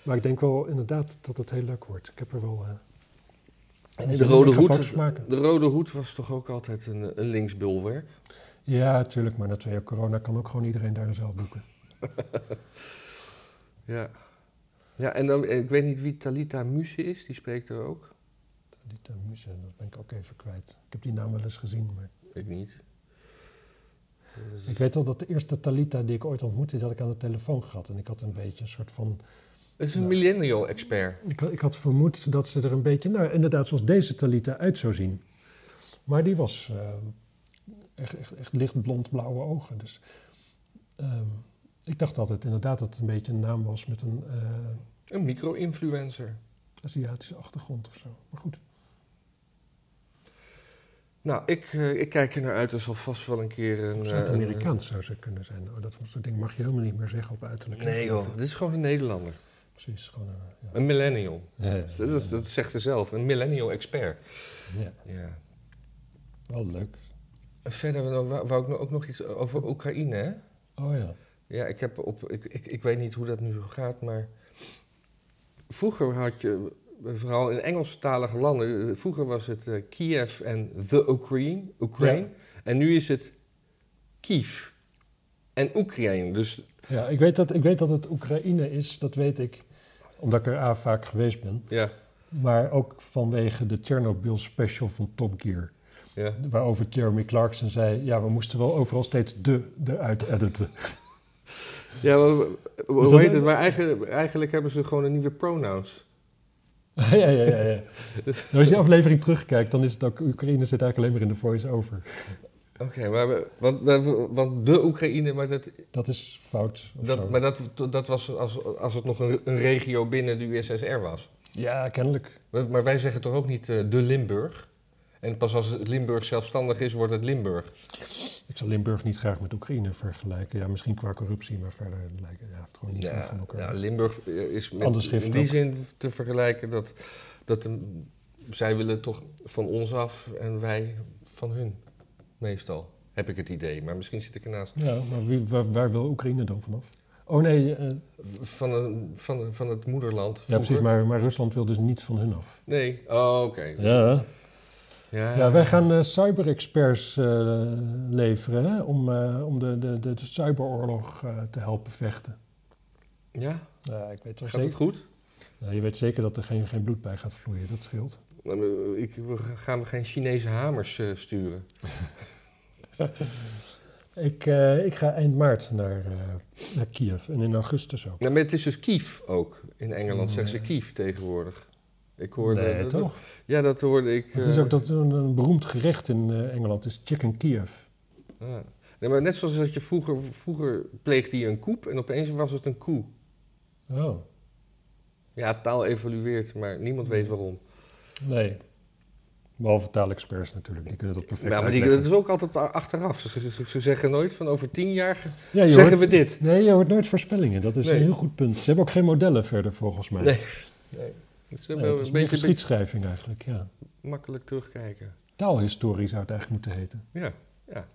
Maar ik denk wel inderdaad dat het heel leuk wordt. Ik heb er wel. eh, En de rode, hoed, de rode hoed was toch ook altijd een, een linksbulwerk? Ja, natuurlijk, maar na twee jaar corona kan ook gewoon iedereen daar zaal boeken. (laughs) Ja. Ja, en dan, ik weet niet wie Talita Muse is, die spreekt er ook. Die Muse, dat ben ik ook even kwijt. Ik heb die naam wel eens gezien, maar Ik niet. Dus- ik weet wel dat de eerste Talita die ik ooit ontmoette, die had ik aan de telefoon gehad. En ik had een beetje een soort van Het is een Ja. millennial expert. Ik, had- ik had vermoed dat ze er een beetje, nou inderdaad zoals deze Talita uit zou zien. Maar die was eh, echt, echt, echt lichtblond blauwe ogen. Dus ehm, ik dacht altijd inderdaad dat het een beetje een naam was met een eh, Een micro-influencer. Aziatische achtergrond of zo. Maar goed. Nou, ik, eh, ik kijk er naar uit. Er zal vast wel een keer een... Of eh, Zuid-Amerikaans zou ze kunnen zijn. Oh, dat soort dingen mag je helemaal niet meer zeggen op uiterlijk. Nee joh, dit is gewoon een Nederlander. Precies, gewoon een... Ja. Een millennial. Ja, ja, Dat, dat, dat zegt ze zelf. Een millennial expert. ja, Ja. wel leuk. Verder wou, ik ook nog iets over Oekraïne, hè? Oh ja. Ja, ik, heb op, ik, ik, ik weet niet hoe dat nu gaat, maar vroeger had je, vooral in Engelstalige landen, vroeger was het eh, Kiev en the Ukraine, Ukraine Ja. en nu is het Kiev en Oekraïne. Dus Ja, ik weet, dat, ik weet dat het Oekraïne is, dat weet ik. Omdat ik er A vaak geweest ben. ja, Maar ook vanwege de Chernobyl special van Top Gear. Ja. Waarover Jeremy Clarkson zei, ja, we moesten wel overal steeds de eruit editen. ja maar, hoe Dus heet het? Maar eigenlijk, eigenlijk hebben ze gewoon een nieuwe pronouns. (laughs) ja, ja, ja, ja. Nou, als je die aflevering terugkijkt, dan is het ook, Oekraïne zit eigenlijk alleen maar in de voice-over. Oké, maar we- want, we- want de Oekraïne, maar dat, Dat is fout. zo. dat, maar dat, dat was als, als het nog een, een regio binnen de USSR was. Ja, kennelijk. Maar maar wij zeggen toch ook niet eh, de Limburg? En pas als Limburg zelfstandig is, wordt het Limburg. Ik zal Limburg niet graag met Oekraïne vergelijken. Ja, misschien qua corruptie, maar verder lijken ja, het gewoon niet Ja, van elkaar. ja, Limburg eh, is met, in die zin te vergelijken dat, dat de- zij willen toch van ons af en wij van hun, meestal. Heb ik het idee, maar misschien zit ik ernaast. Ja, maar wie, waar, waar wil Oekraïne dan vanaf? Oh nee, eh, Van, een, van, van het moederland. ja, precies, maar, maar Rusland wil dus niet van hun af. Nee, oh, oké. Ja, Ja. ja wij gaan eh, cyber-experts eh, leveren hè, om, eh, om de, de, de, cyberoorlog te helpen vechten. Ja, Ja, ik weet gaat het zeker. goed? Ja, je weet zeker dat er geen, geen bloed bij gaat vloeien, dat scheelt. Ik, we gaan we geen Chinese hamers sturen? (laughs) Ik, ik ga eind maart naar, naar Kiev en in augustus ook. Ja, maar het is dus Kiev ook. In Engeland zeggen ze. Kiev tegenwoordig. Ik hoorde... nee, dat- toch? Ja, dat hoorde ik. Het is eh, ook dat een, een beroemd gerecht in eh, Engeland is chicken Kiev. ah. Nee, maar net zoals dat je vroeger... Vroeger pleegde je een koep en opeens was het een koe. Oh, Ja, taal evolueert, maar niemand weet waarom. nee. Behalve taalexperts natuurlijk, die kunnen dat perfect Ja, maar die, dat is ook altijd achteraf. Ze, ze, ze zeggen nooit van over tien jaar Ja, zeggen hoort, we dit. Nee, je hoort nooit voorspellingen. Dat is Nee. een heel goed punt. Ze hebben ook geen modellen verder volgens mij. Nee. (laughs) Nee. Nee, wel het is een beetje, geschiedschrijving eigenlijk, ja. makkelijk terugkijken. Taalhistorie zou het eigenlijk moeten heten. Ja, ja.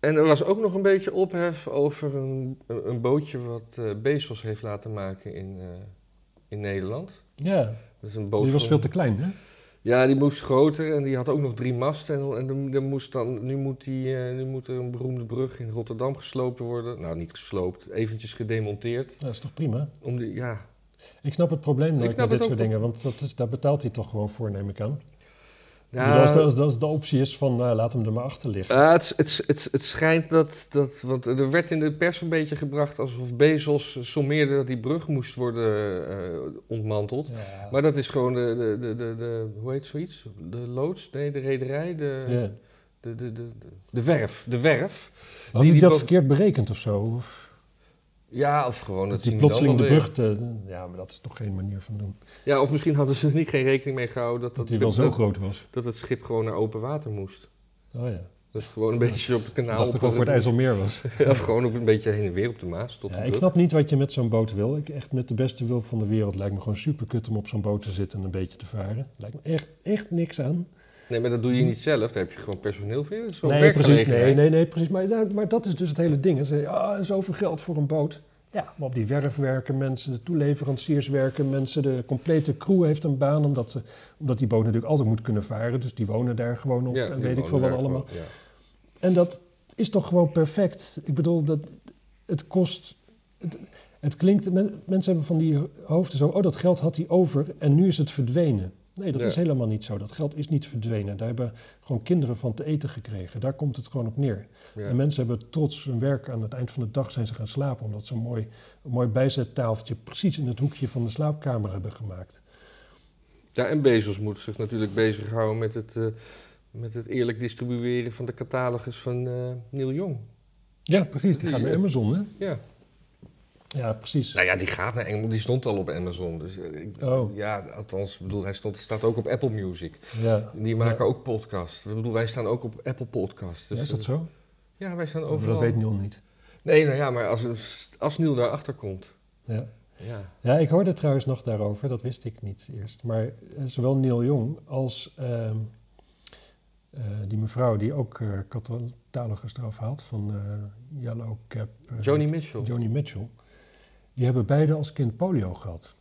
En er was ook nog een beetje ophef over een, een bootje wat eh, Bezos heeft laten maken in, eh, in Nederland. Ja, Dat is een boot die was van- veel te klein, hè? Ja, die moest groter en die had ook nog drie masten. En, en dan- dan moest dan, nu, moet die, eh, nu moet er een beroemde brug in Rotterdam gesloopt worden. Nou, niet gesloopt, eventjes gedemonteerd. Dat is toch prima? Om die, ja, Ik snap het probleem nooit met dit soort dingen, want dat is, daar betaalt hij toch gewoon voor, neem ik aan. ja Dus als, de, als, de- als de optie is van, nou, laat hem er maar achter liggen. Ah, het, het, het, het schijnt dat, dat. Want er werd in de pers een beetje gebracht alsof Bezos sommeerde dat die brug moest worden eh, ontmanteld. ja. Maar dat is gewoon de, de, de, de, de- Hoe heet zoiets? De loods? Nee, de rederij? De, de, de, de, de, werf. De werf. Had die hij dat verkeerd berekend of zo? Of Ja, of gewoon dat dat plotseling de wel weer. brug te... Ja, maar dat is toch geen manier van doen. Ja, of misschien hadden ze er niet geen rekening mee gehouden dat, Dat dat, hij wel zo dat, groot was. dat het schip gewoon naar open water moest. Oh ja. Dat het gewoon een beetje op het kanaal... op ik al voor het IJsselmeer was. (laughs) Ja, of gewoon op een beetje heen en weer op de Maas tot Ja, de ik snap niet wat je met zo'n boot wil. Ik, echt met de beste wil van de wereld lijkt me gewoon super kut om op zo'n boot te zitten en een beetje te varen. Lijkt me echt, echt niks aan. Nee, maar dat doe je niet zelf. Daar heb je gewoon personeel voor. Nee, precies. Nee, nee, nee, precies. Maar, nou, maar dat is dus het hele ding. Ze ah, zoveel geld voor een boot. Ja, maar op die werf werken mensen, de toeleveranciers werken mensen, de complete crew heeft een baan, omdat, ze, omdat die boot natuurlijk altijd moet kunnen varen. Dus die wonen daar gewoon op Ja, en weet ik veel wat allemaal. ja. En dat is toch gewoon perfect. Ik bedoel, dat, het kost. Het, het klinkt. men- mensen hebben van die hoofden zo. Oh, dat geld had hij over en nu is het verdwenen. Nee, dat Ja. is helemaal niet zo. Dat geld is niet verdwenen. Daar hebben gewoon kinderen van te eten gekregen. Daar komt het gewoon op neer. Ja. En mensen hebben trots hun werk aan het eind van de dag zijn ze gaan slapen. Omdat ze een mooi, een mooi bijzettafeltje precies in het hoekje van de slaapkamer hebben gemaakt. Ja, en Bezos moet zich natuurlijk bezighouden met het, eh, met het eerlijk distribueren van de catalogus van eh Neil Young. Ja, precies. Die gaat naar Ja. Amazon, hè? Ja. Ja, precies. Nou ja, die gaat naar Engeland. Die stond al op Amazon. Dus, eh, ik- Oh. Ja, althans, bedoel, hij stond, staat ook op Apple Music. Ja. Die maken ook podcasts. Ik bedoel, wij staan ook op Apple Podcasts. Dus, Ja, is dat zo? Ja, wij staan overal. Dat weet Neil niet. Nee, nou ja, maar als, als Neil daarachter komt. Ja. Ja. Ja, ik hoorde trouwens nog daarover, dat wist ik niet eerst. Maar eh, zowel Neil Young als ehm, eh, die mevrouw die ook eh catalogus eraf haalt van Yellow Cap. Joni Mitchell. Joni Mitchell. Die hebben beide als kind polio gehad.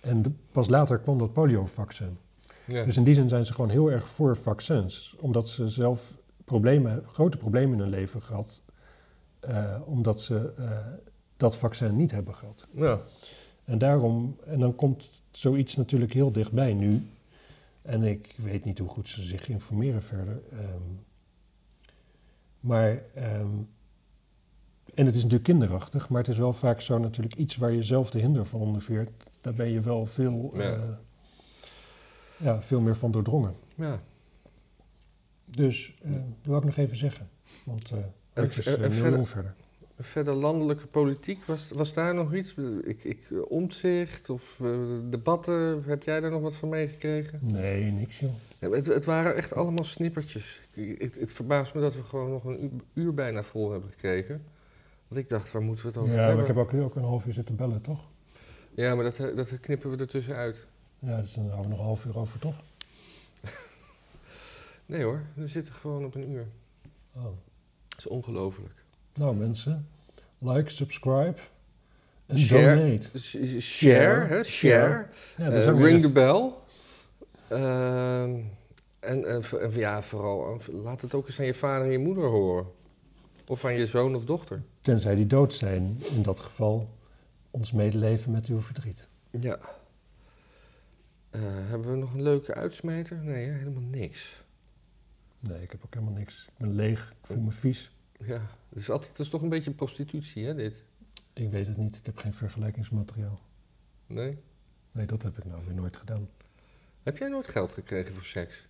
En de- pas later kwam dat polio-vaccin. Ja. Dus in die zin zijn ze gewoon heel erg voor vaccins. Omdat ze zelf problemen, grote problemen in hun leven gehad. eh, omdat ze eh, dat vaccin niet hebben gehad. ja. En daarom, en dan komt zoiets natuurlijk heel dichtbij nu. En ik weet niet hoe goed ze zich informeren verder. ehm. maar, ehm, en het is natuurlijk kinderachtig, maar het is wel vaak zo natuurlijk iets waar je zelf de hinder van onderveert. Daar ben je wel veel, Ja. eh, ja, veel meer van doordrongen. ja. Dus eh, dat wil ik nog even zeggen. Want eh En- en- en uh, verder- verder. Verder landelijke politiek, was, was daar nog iets? Ik, ik, eh, omzicht of eh, debatten, heb jij daar nog wat van meegekregen? Nee, niks joh. Ja, het, het waren echt allemaal snippertjes. Ik, ik, het verbaast me dat we gewoon nog een uur, uur bijna vol hebben gekregen. Want ik dacht, waar moeten we het over Ja, maar hebben? ik heb ook, ook een half uur zitten bellen, toch? Ja, maar dat, eh, dat knippen we ertussen uit. Ja, dus dan houden we nog een half uur over, toch? (laughs) Nee hoor, we zitten gewoon op een uur. Oh. Dat is ongelooflijk. Nou mensen, like, subscribe en Share. donate. Share, share, hè? Share. Ja, Eh, dat is ook ring the bell. Ehm, en, en, ja, vooral, eh, laat het ook eens aan je vader en je moeder horen. Of aan je zoon of dochter. Tenzij die dood zijn, in dat geval ons medeleven met uw verdriet. Ja. Eh, hebben we nog een leuke uitsmijter? Nee, helemaal niks. Nee, ik heb ook helemaal niks. Ik ben leeg, ik voel me vies. Ja, het is, altijd, het is toch een beetje prostitutie, hè, dit? Ik weet het niet, ik heb geen vergelijkingsmateriaal. Nee? Nee, dat heb ik nou weer nooit gedaan. Heb jij nooit geld gekregen voor seks?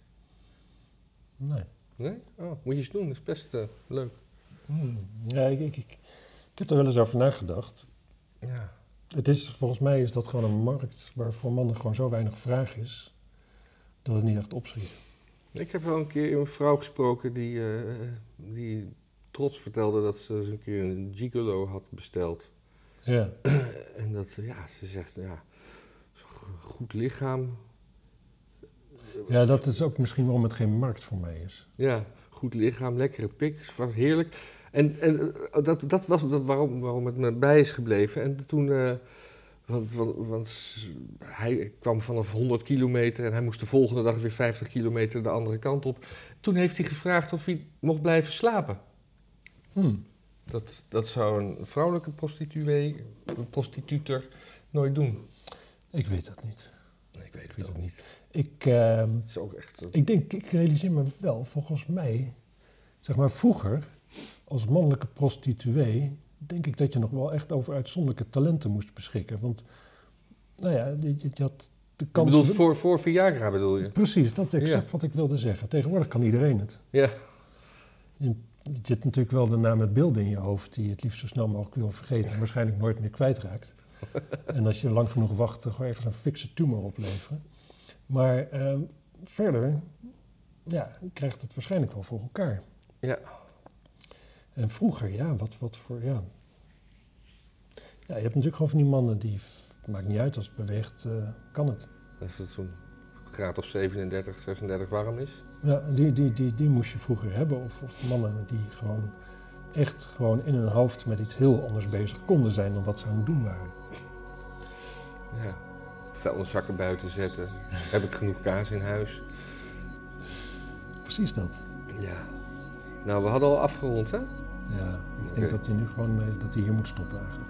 Nee. Nee? Oh, moet je eens doen, dat is best eh, leuk. Hmm. Ja, ik, ik, ik, ik heb er wel eens over nagedacht. Ja. Het is, volgens mij is dat gewoon een markt waar voor mannen gewoon zo weinig vraag is, dat het niet echt opschiet. Ik heb wel een keer een vrouw gesproken die, eh, die trots vertelde dat ze eens een keer een gigolo had besteld. Ja. (clears throat) En dat, eh, ja, ze zegt, ja, goed lichaam. Ja, dat is ook misschien waarom het geen markt voor mij is. Ja, goed lichaam, lekkere pik, was heerlijk. En, en eh, dat, dat was dat waarom, waarom het me bij is gebleven. En toen, eh, want, want, want hij kwam vanaf 100 kilometer en hij moest de volgende dag weer 50 kilometer de andere kant op. Toen heeft hij gevraagd of hij mocht blijven slapen. Hm. Dat, dat zou een vrouwelijke prostituee, een prostituter, nooit doen. Ik weet dat niet. Nee, ik weet Ik het weet ook het niet. niet. Ik, ehm, Het is ook echt... ik denk, ik realiseer me wel, volgens mij, zeg maar vroeger, als mannelijke prostituee, denk ik dat je nog wel echt over uitzonderlijke talenten moest beschikken. Want, nou ja, je, je- je had de je kans... bedoelt voor, voor Viagra bedoel je? Precies, dat is exact Ja. wat ik wilde zeggen. Tegenwoordig kan iedereen het. Ja. Je, je zit natuurlijk wel daarna met beelden in je hoofd die je het liefst zo snel mogelijk wil vergeten en waarschijnlijk nooit meer kwijtraakt. (laughs) en als je lang genoeg wacht, gewoon ergens een fikse tumor opleveren. Maar ehm, verder, ja, krijgt het waarschijnlijk wel voor elkaar. Ja. En vroeger, ja, wat, wat voor, ja. Ja, je hebt natuurlijk gewoon van die mannen die, maakt niet uit als het beweegt, eh, kan het. Als het zo'n graad of 37, 36 warm is. Ja, die, die, die, die moest je vroeger hebben. Of, of mannen die gewoon echt gewoon in hun hoofd met iets heel anders bezig konden zijn dan wat ze aan het doen waren. Ja. Vuilniszakken buiten zetten. (laughs) Heb ik genoeg kaas in huis? Precies dat. Ja. Nou, we hadden al afgerond, hè? Ja, ik denk dat hij nu gewoon eh, dat hij hier moet stoppen eigenlijk.